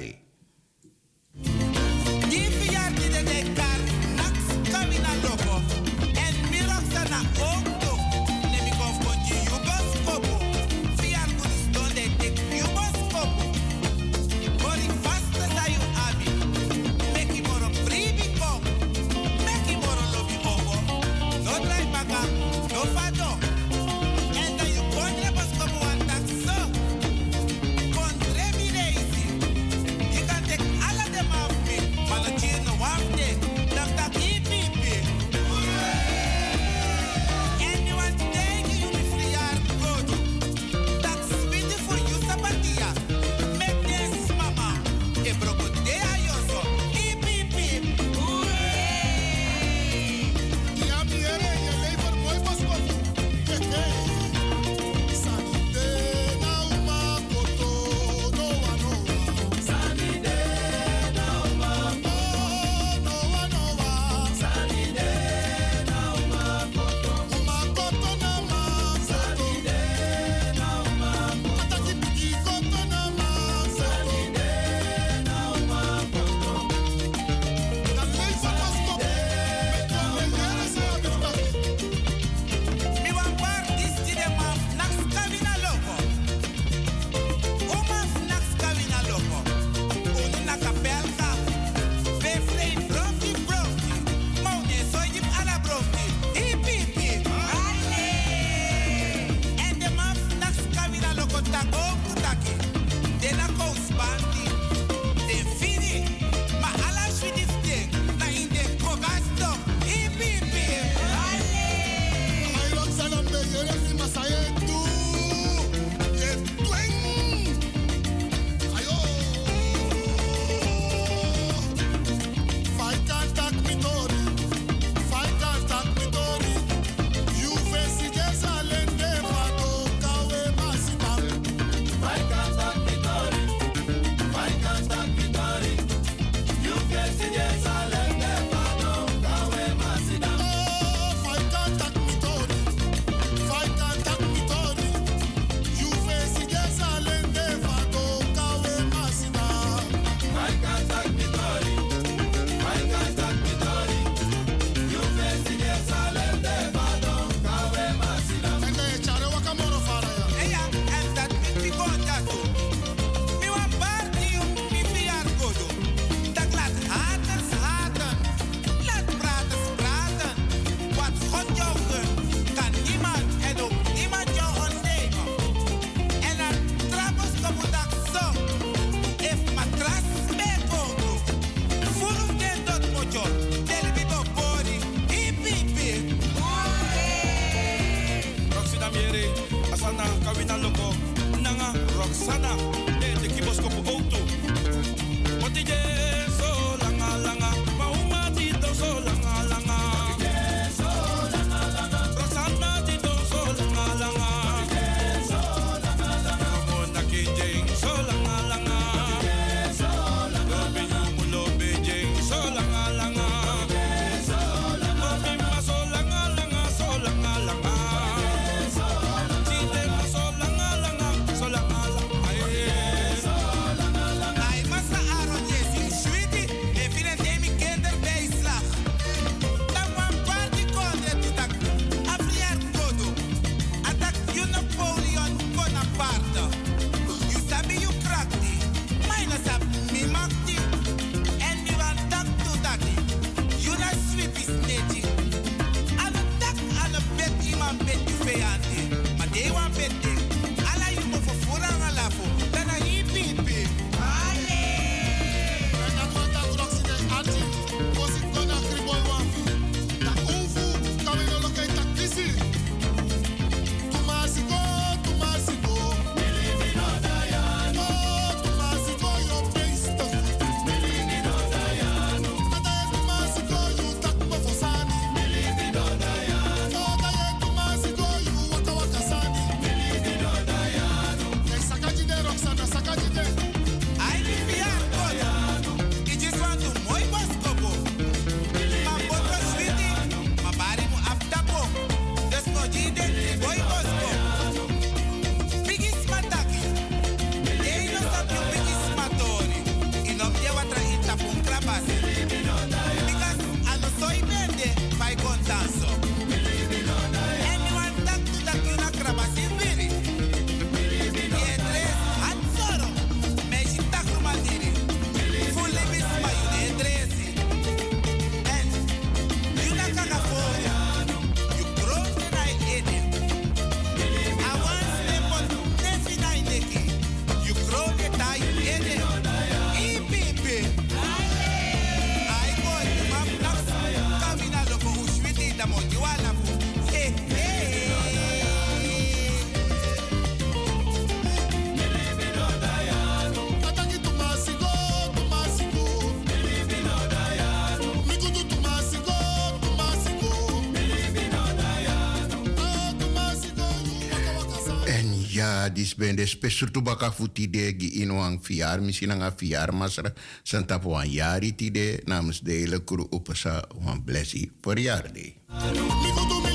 Speaker 25: dis ben de spesu tu baka futi de gi fiar misi nga fiar masra santa po yari ti de namens de hele kru opesa wan blessi voor.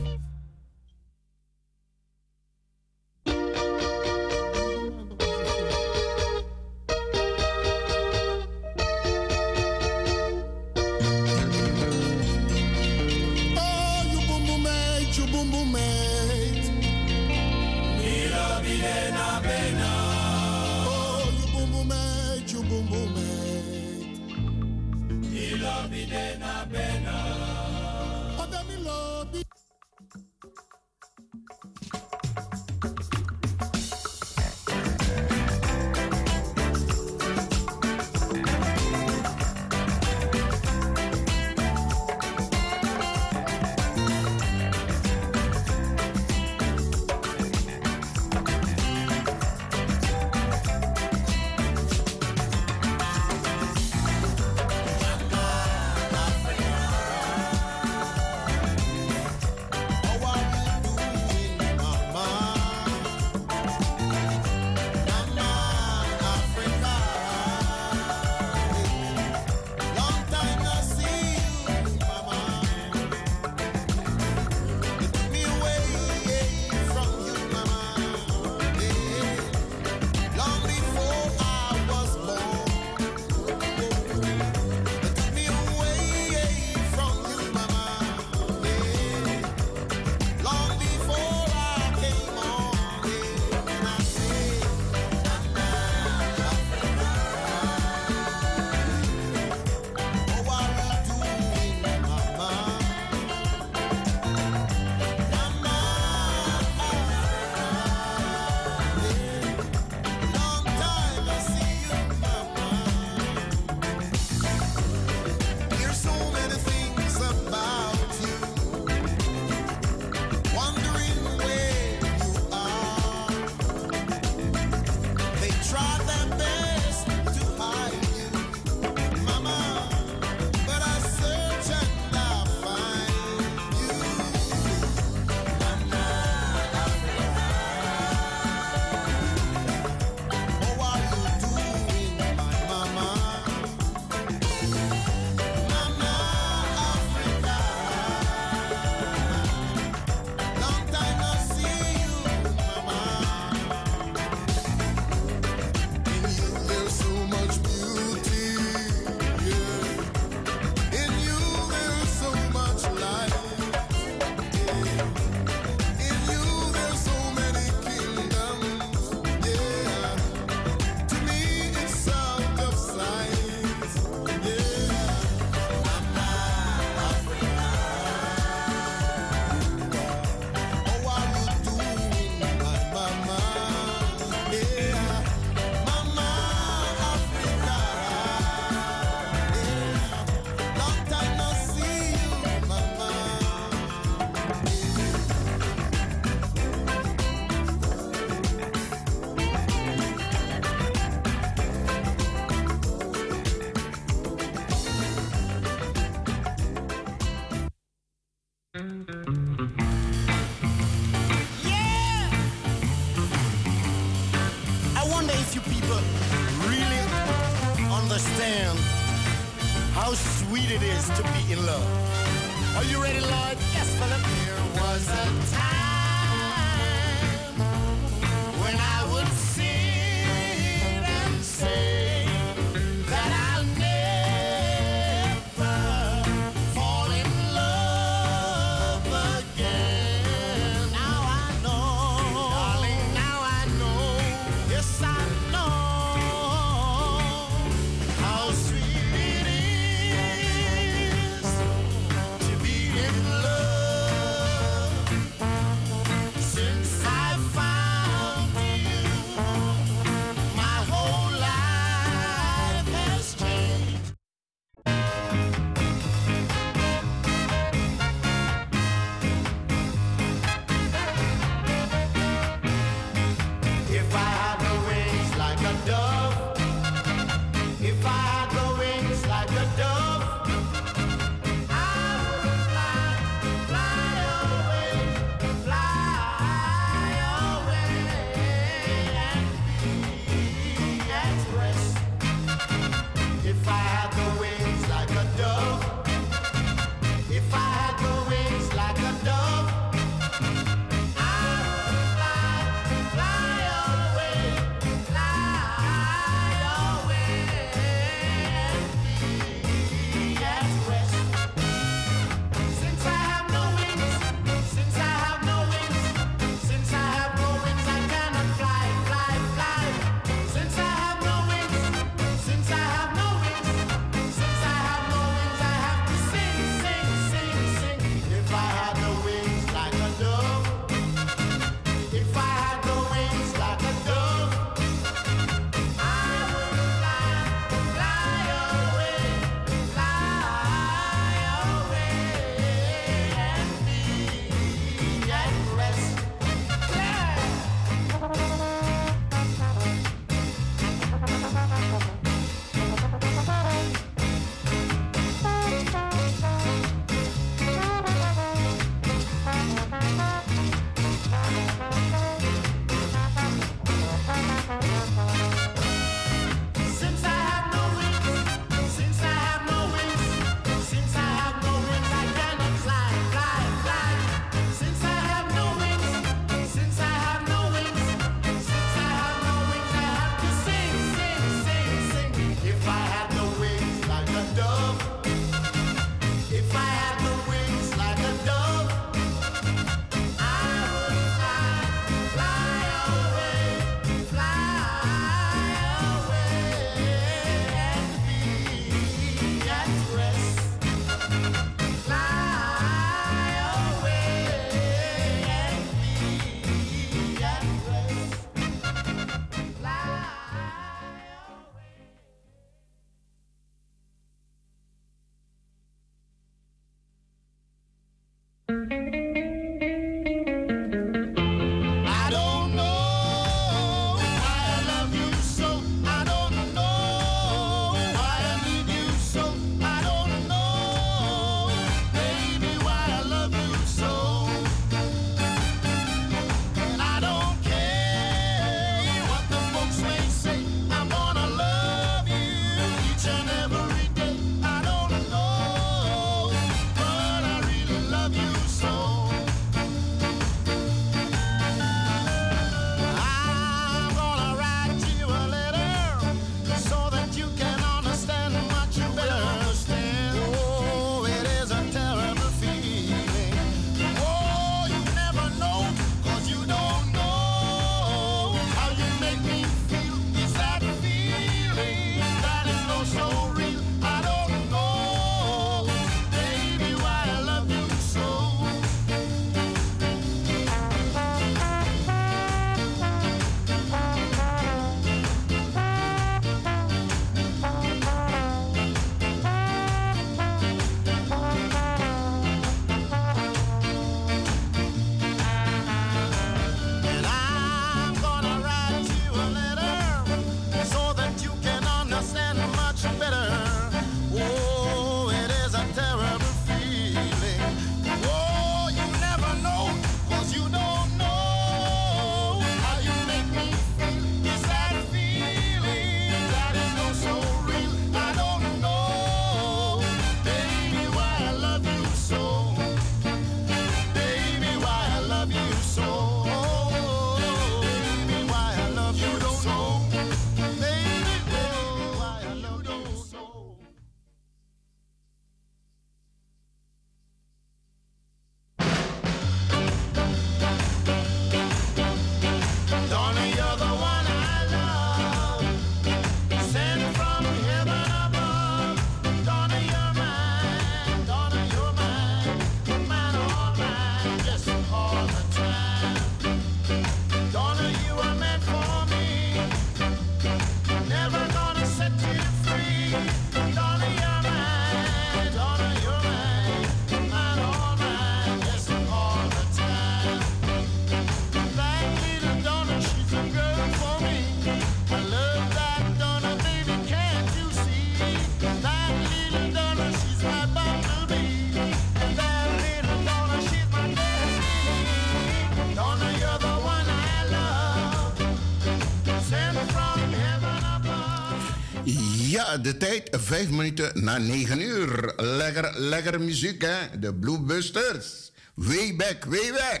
Speaker 25: de tijd vijf minuten na negen uur. Lekker, lekker muziek, hè? De Bluebusters. Way back, way back.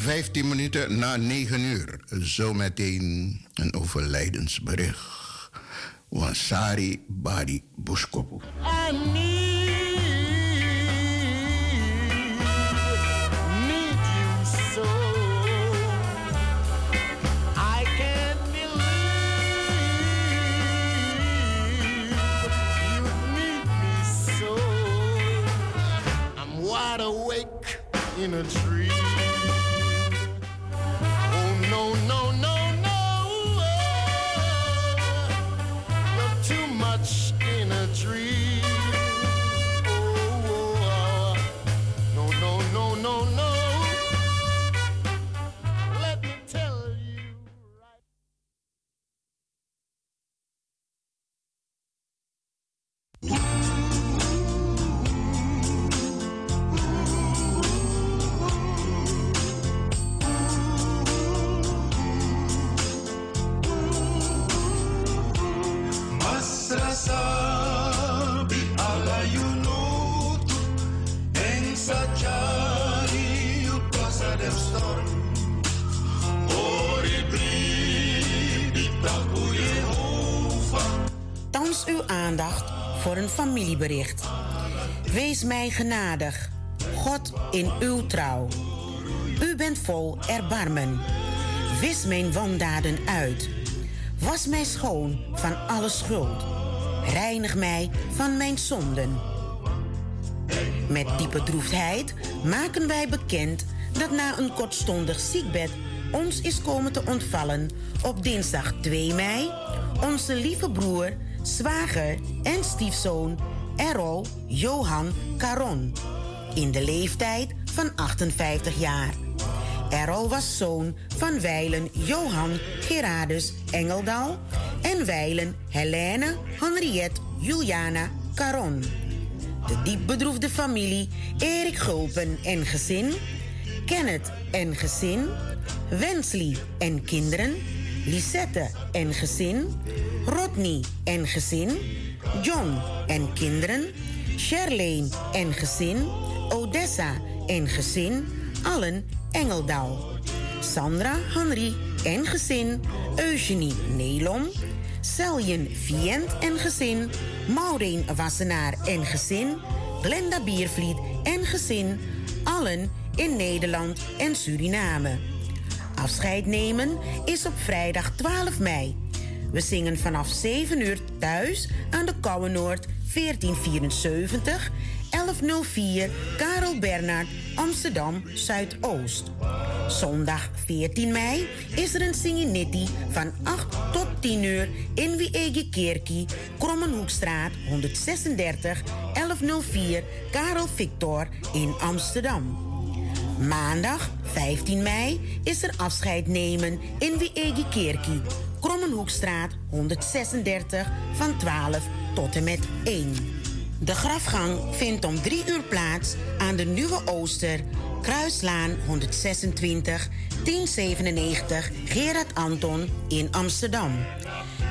Speaker 16: 15 minuten na 9 uur. Zometeen een overlijdensbericht. Wansari Badi
Speaker 20: voor een familiebericht. Wees mij genadig, God in uw trouw. U bent vol erbarmen. Wis mijn wandaden uit. Was mij schoon van alle schuld. Reinig mij van mijn zonden. Met diepe droefheid maken wij bekend dat na een kortstondig ziekbed ons is komen te ontvallen op dinsdag 2 mei onze lieve broer, zwager en stiefzoon Errol Johan Caron in de leeftijd van 58 jaar. Errol was zoon van wijlen Johan Gerardus Engeldal en wijlen Helene Henriette Juliana Caron. De diep bedroefde familie Erik Gulpen en gezin, Kenneth en gezin, Wensley en kinderen, Lisette en gezin, Rodney en gezin, John en kinderen, Charlene en gezin, Odessa en gezin, allen Engeldal. Sandra Henry en gezin, Eugenie Nelom, Seljen Vient en gezin, Maureen Wassenaar en gezin, Glenda Biervliet en gezin, allen in Nederland en Suriname. Afscheid nemen is op vrijdag 12 mei. We zingen vanaf 7 uur thuis aan de Kouwenoord 1474 1104 Karel Bernhard Amsterdam Zuidoost. Zondag 14 mei is er een Singinetti van 8 tot 10 uur in Wiege Kerkie, Krommenhoekstraat 136 1104 Karel Victor in Amsterdam. Maandag 15 mei is er afscheid nemen in Wiege Kerkie, Krommenhoekstraat 136 van 12 tot en met 1. De grafgang vindt om 3 uur plaats aan de Nieuwe Ooster, Kruislaan 126 1097 Gerard Anton in Amsterdam.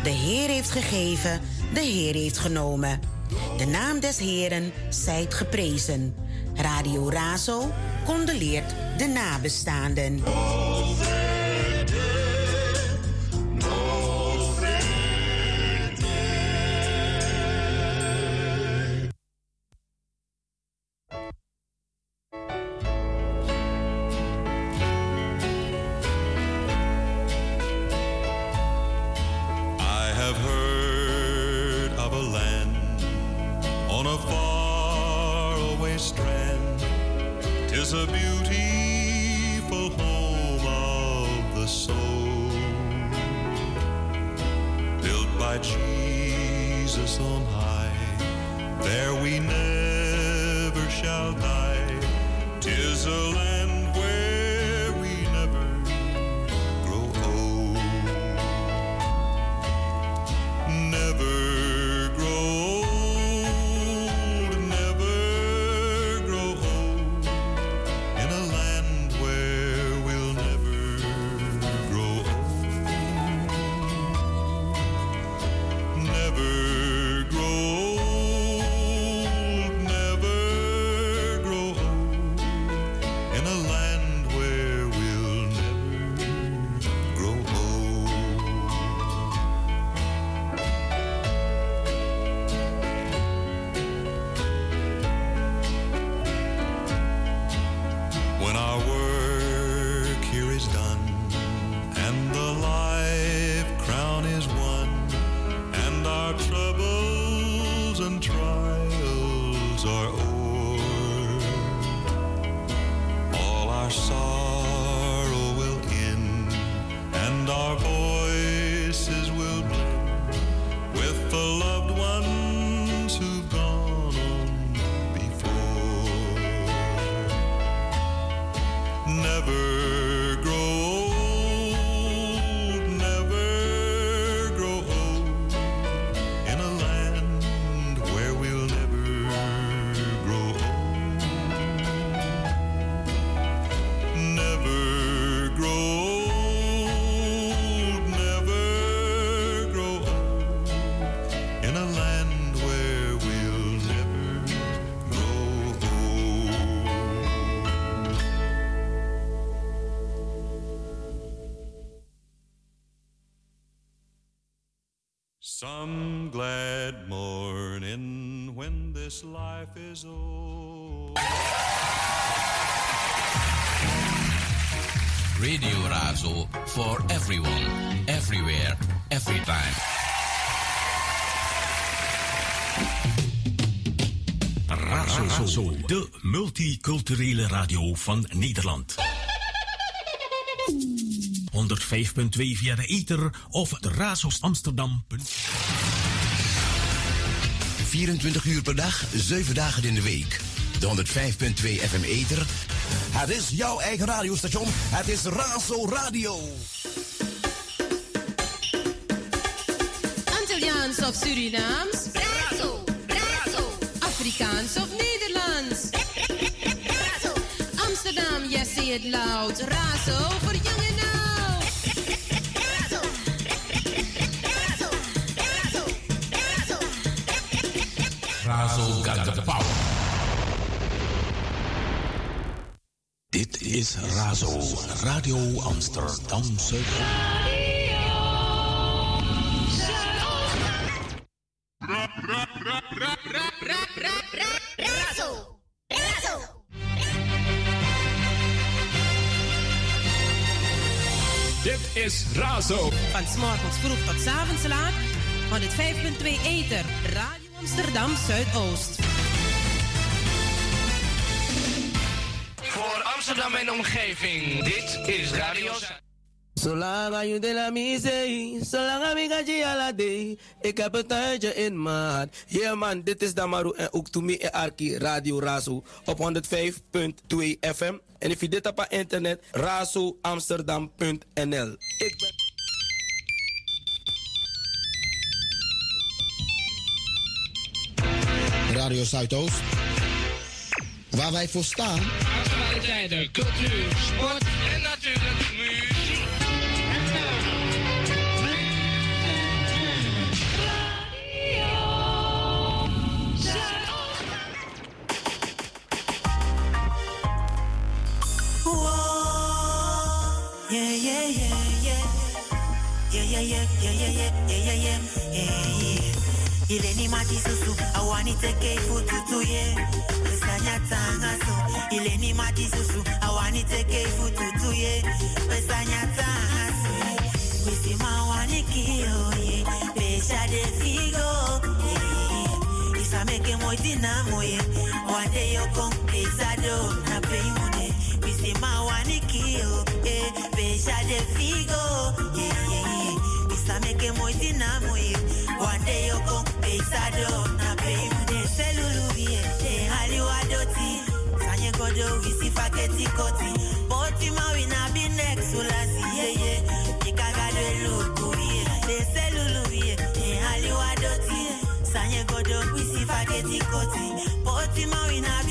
Speaker 20: De Heer heeft gegeven, de Heer heeft genomen. De naam des Heeren zijt geprezen. Radio Razo condoleert de nabestaanden.
Speaker 3: Everyone, everywhere, every time.
Speaker 4: Razo, de multiculturele radio van Nederland. 105.2 via de ether of de Razos Amsterdam.
Speaker 17: 24 uur per dag, 7 dagen in de week. De 105.2 FM Ether. Het is jouw eigen radiostation. Het is Razo Radio.
Speaker 1: Antilliaans of Surinaams?
Speaker 2: Razo, razo.
Speaker 1: Afrikaans of Nederlands? Amsterdam, yes, say it loud. Razo voor jong en oud.
Speaker 3: Razo got the power.
Speaker 27: Dit is Razo, Radio Amsterdam Zuid.
Speaker 2: Razo.
Speaker 1: Van s'morgens vroeg tot s avonds laat. 105.2 Eter. Radio Amsterdam Zuidoost.
Speaker 6: Voor Amsterdam en omgeving, dit is Radio.
Speaker 23: Zolang je de la misee, zolang ik ga je ala day. Ik heb een tuintje in maat. Yeah man, dit is Damaru en ook Toemi en Arki Radio Razo op 105.2 FM. En if je dit op internet, razoamsterdam.nl. Ik ben...
Speaker 5: Radio Zuidoost. Waar wij voor staan.
Speaker 6: Actualiteiten, cultuur, sport en natuurlijk muziek.
Speaker 28: ileni mati susu awaniteke ifututu ye pesanya tangaso ileni mati susu awaniteke ifututu ye pesanya tangaso wisima wanikio oh, ye pesha de figo ye isameke moitina moye wande yokon pesado na peimune wisima wanikio oh, ye pesha de figo ye ye ye isameke moitina moye One day you come pesado na pay de selulu de haliwa doti. Sanye kodo wisi faketi koti. Poti ma we na be next ulasi yeah yeah. Ikaga de luku yeah. De selulu de haliwa doti. Sanye kodo wisi faketi koti. Poti ma we na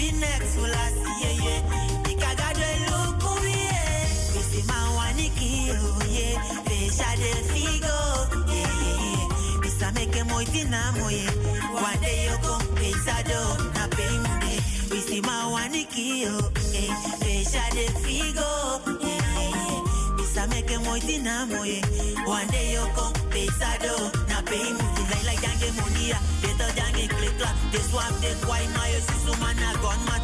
Speaker 28: moitina moye wande yoko pesado na pemude wisima wanikio eh, pesha de figo isameke moitina moye wande yoko pesado na pemude laila jange monia beto jange klikla they swap de kwai mayo susumana gonmat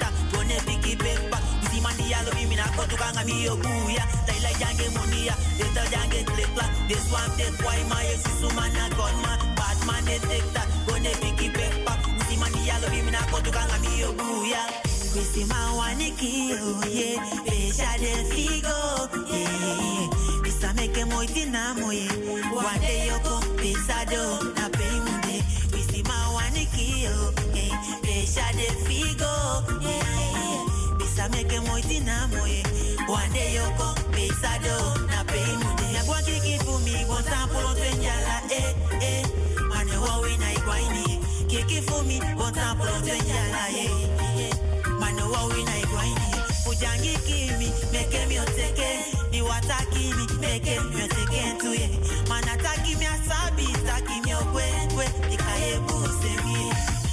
Speaker 28: don't gone bigi big back. We see man dia lo mi na kotu kanga mi yo buya. Like like jange monia. Better jange click clap. This one this why my sisu man a gunman. Bad man de tiktak. Gonna picky big back. We see man dia lo mi na kotu kanga mi yo buya. We see man waniki yo yeah. Pesha de figo yeah yeah yeah. Bisa make moy tina moye. One day you come pesado na pay mude. We see man waniki yo yeah. Pesha de figo yeah pesa mieke moiti na moye. Wande yoko pesa do na pei mune ya kwa kikifumi bontampulo twenjala e eh, e eh. mane wawe na igwaini kikifumi bontampulo twenjala e eh, eh. mane wawe na igwaini ujangi kimi meke mioteke. Ni watakimi meke mioteke ntuye. Manataki miasabi taki miokwe kwe. Nikayebu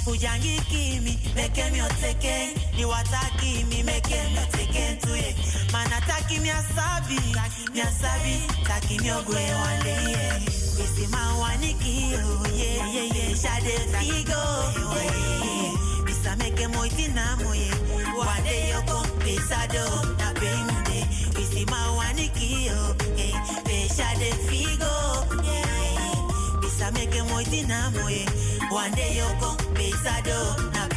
Speaker 28: Fujangi kimi, meke mi ni Iwata kimi, meke mi oteken tuye. Manataki mi asabi, mi asabi, taki mi ogwe wale ye. Bisi mawani kiro, ye ye ye, shade figo. Bisa meke moiti na moye, wade yoko, pisado, na bimde. Bisi mawani kiro, ye, be shade figo, yeah. Bisa meke moy tina moye. One day you come na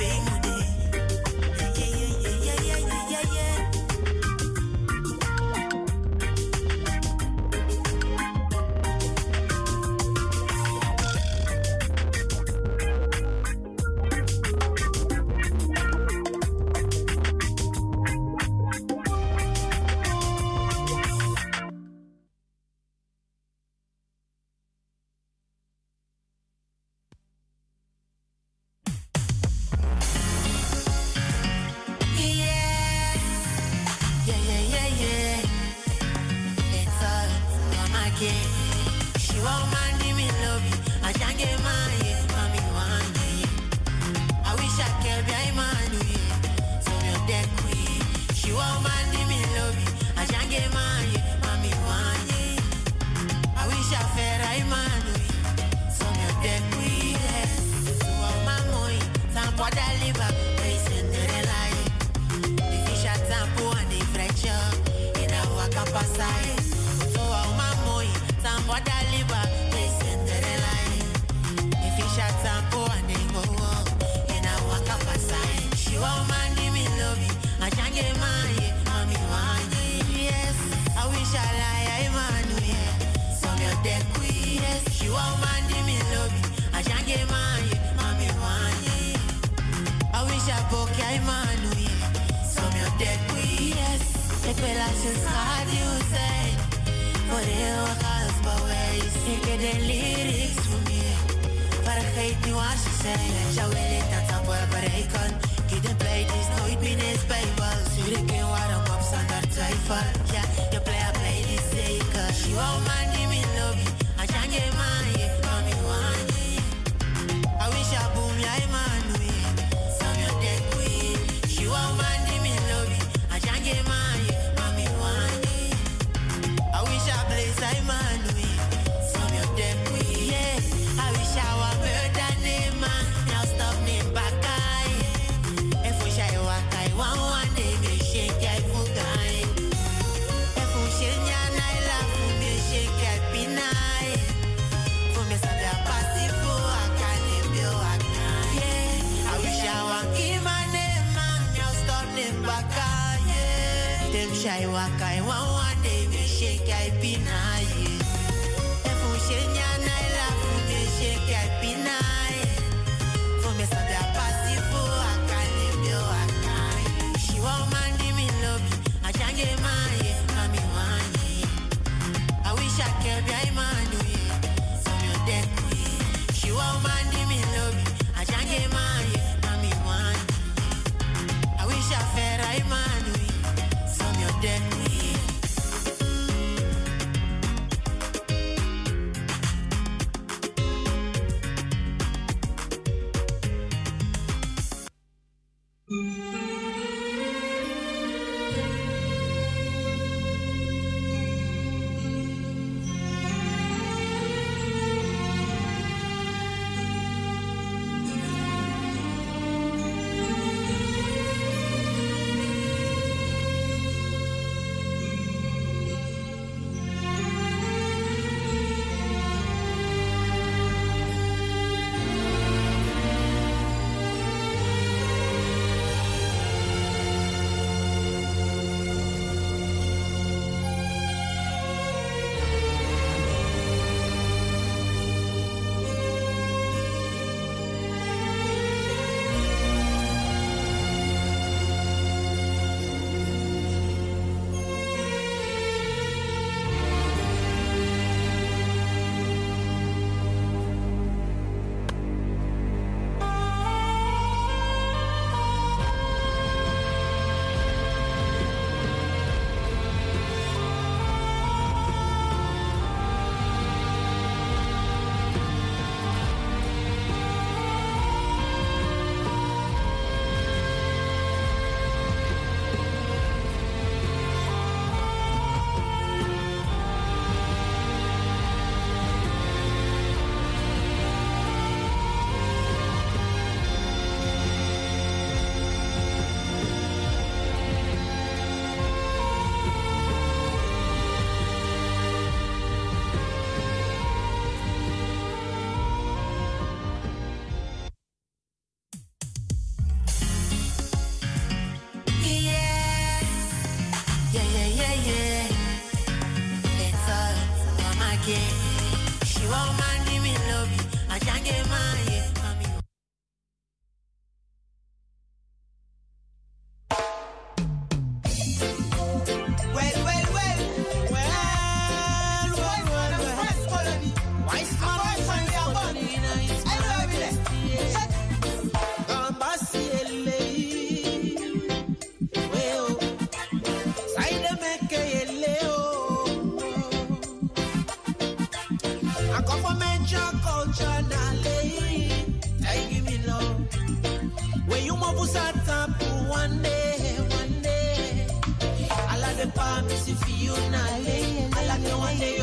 Speaker 29: pa misi fi yo na le alake wande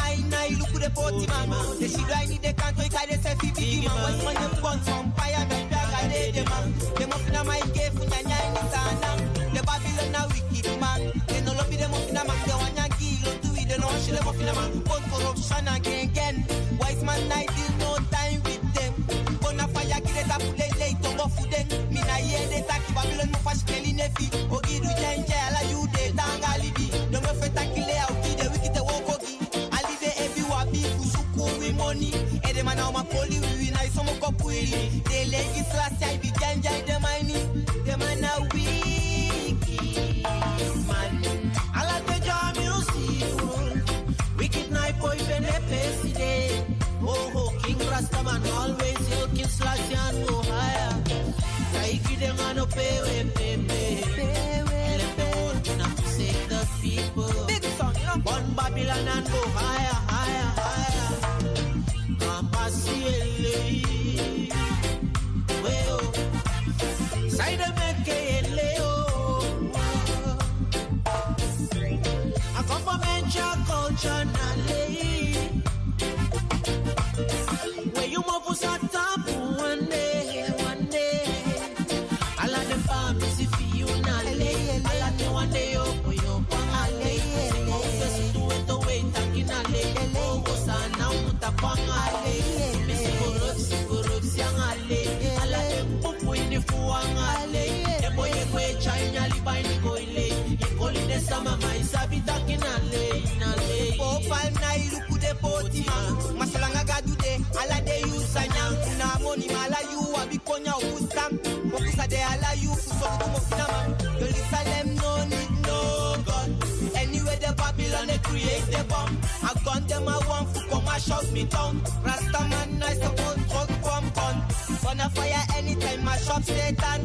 Speaker 29: I the shidra ini de kanto ikai de sefi bigi mama wasi manye mkon sompaya feel man who corruption again again. Wise man I deal no time with them. Bona fire kile ta pule le to go fu den. Mi na ye de ta ki Babylon mo fash keli nefi. O iru jenje ala you de tanga libi. No me feta kile au ki de wiki te woko ki. Ali de evi wabi kuzuku wi money. Ede man au makoli wi na isomo they, Dele isla last I be jenje de my Man always yoking slash and no higher. Taiki dem them hold me now save the people. Big song, you. Burn Babylon and go higher, higher, higher. Mama Ciele. Well, side culture now. party masalanga gadude alade yusanya na amoni malayu wabikonya ukusam mokusade alayu kusokutumofinaman jerusalem no need no god anyway the babylon they create the bomb i gun them i want for commercial me down rasta man i suppose drug from gun gonna fire anytime my shop satan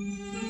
Speaker 30: Música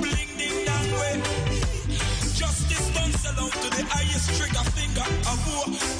Speaker 30: bling ding dang way. Justice done sell to the highest trigger finger. of war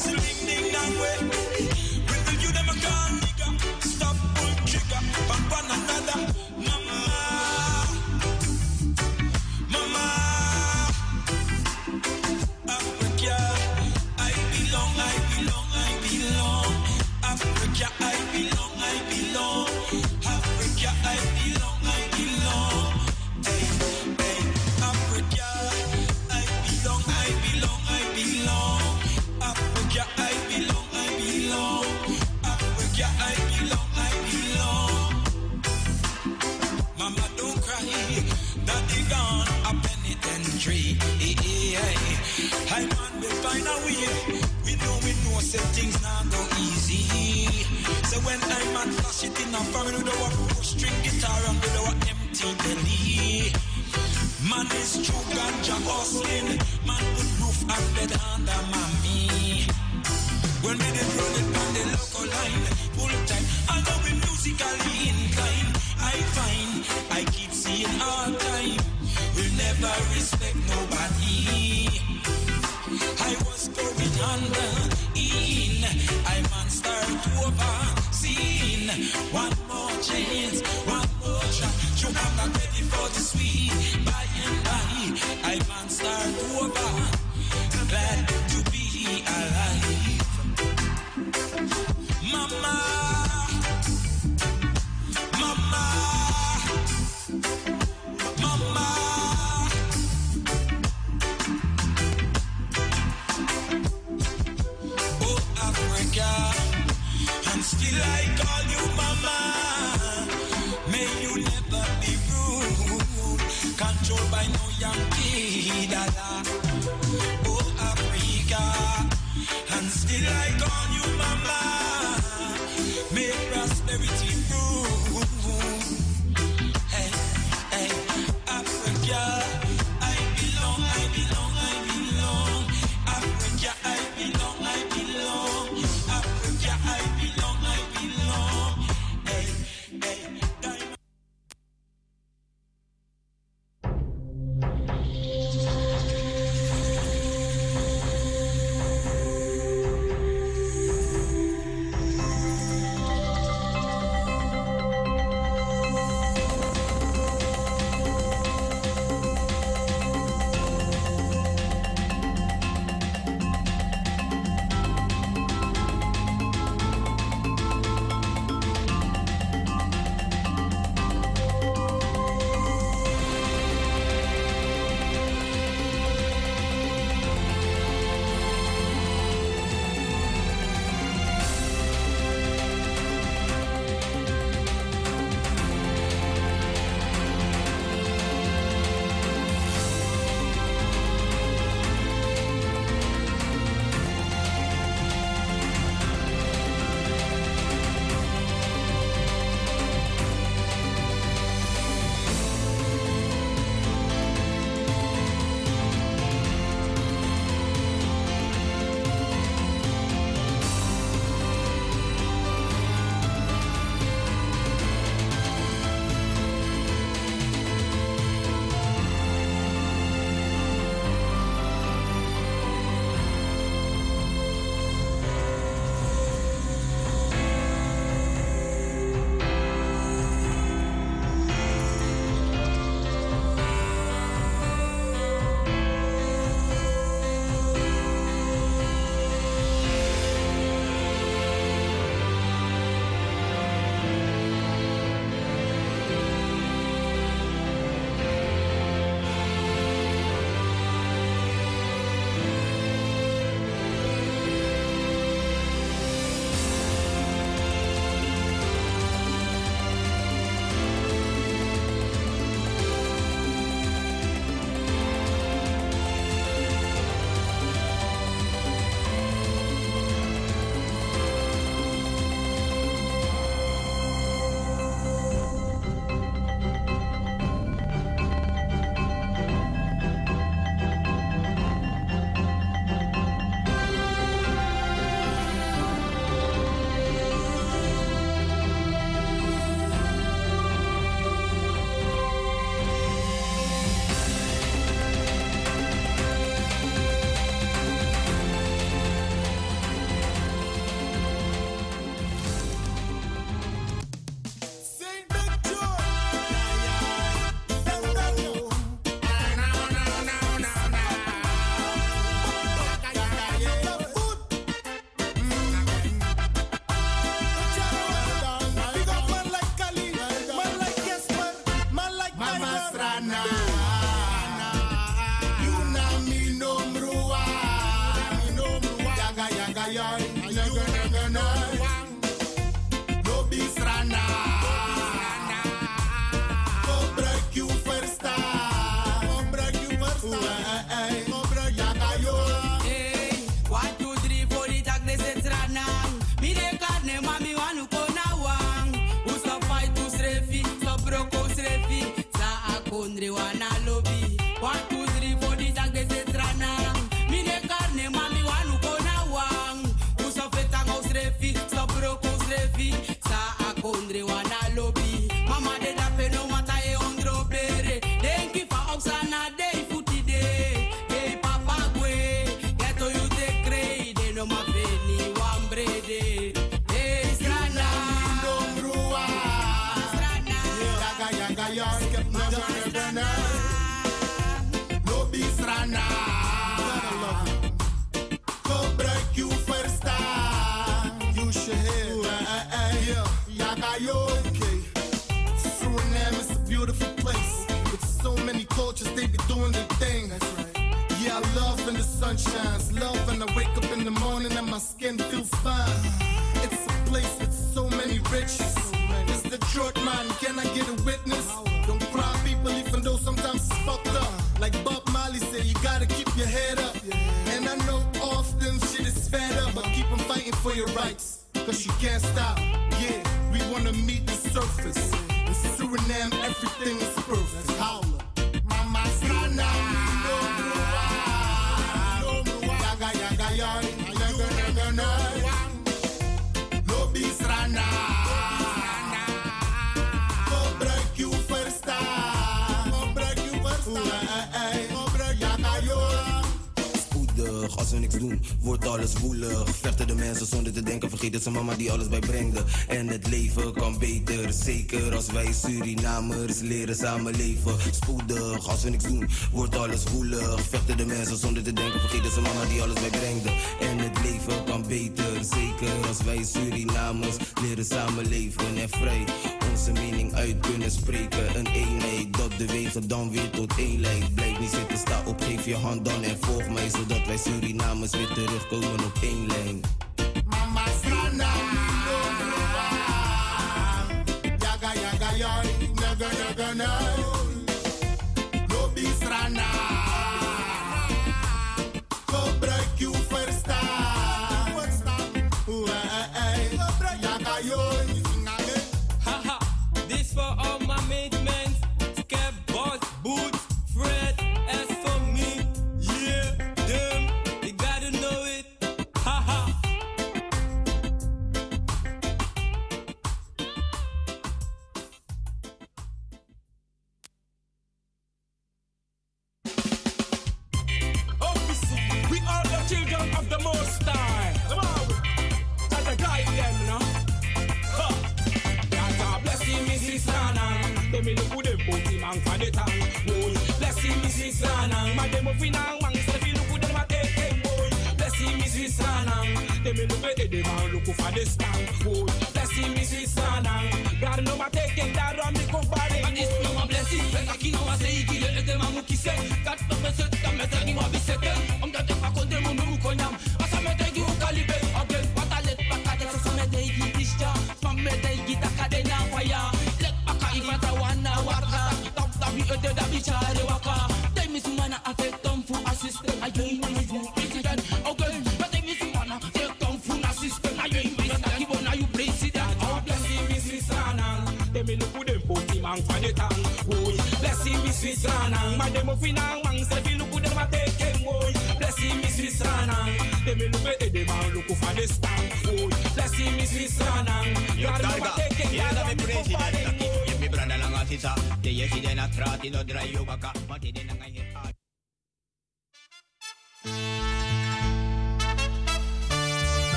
Speaker 31: alles woelig. Vechten de mensen zonder te denken, vergeet dat zijn mama die alles bijbrengde. En het leven kan beter, zeker als wij Surinamers leren samenleven. Spoedig, als we niks doen, wordt alles woelig. Vechten de mensen zonder te denken, vergeet dat zijn mama die alles bijbrengde. En het leven kan beter, zeker als wij Surinamers leren samenleven en vrij onze mening uit kunnen spreken. Een eenheid dat de wegen dan weer tot één lijkt. Niet zitten, sta op, geef je hand dan en volg mij. Zodat wij Surinamers weer terugkomen op één lijn.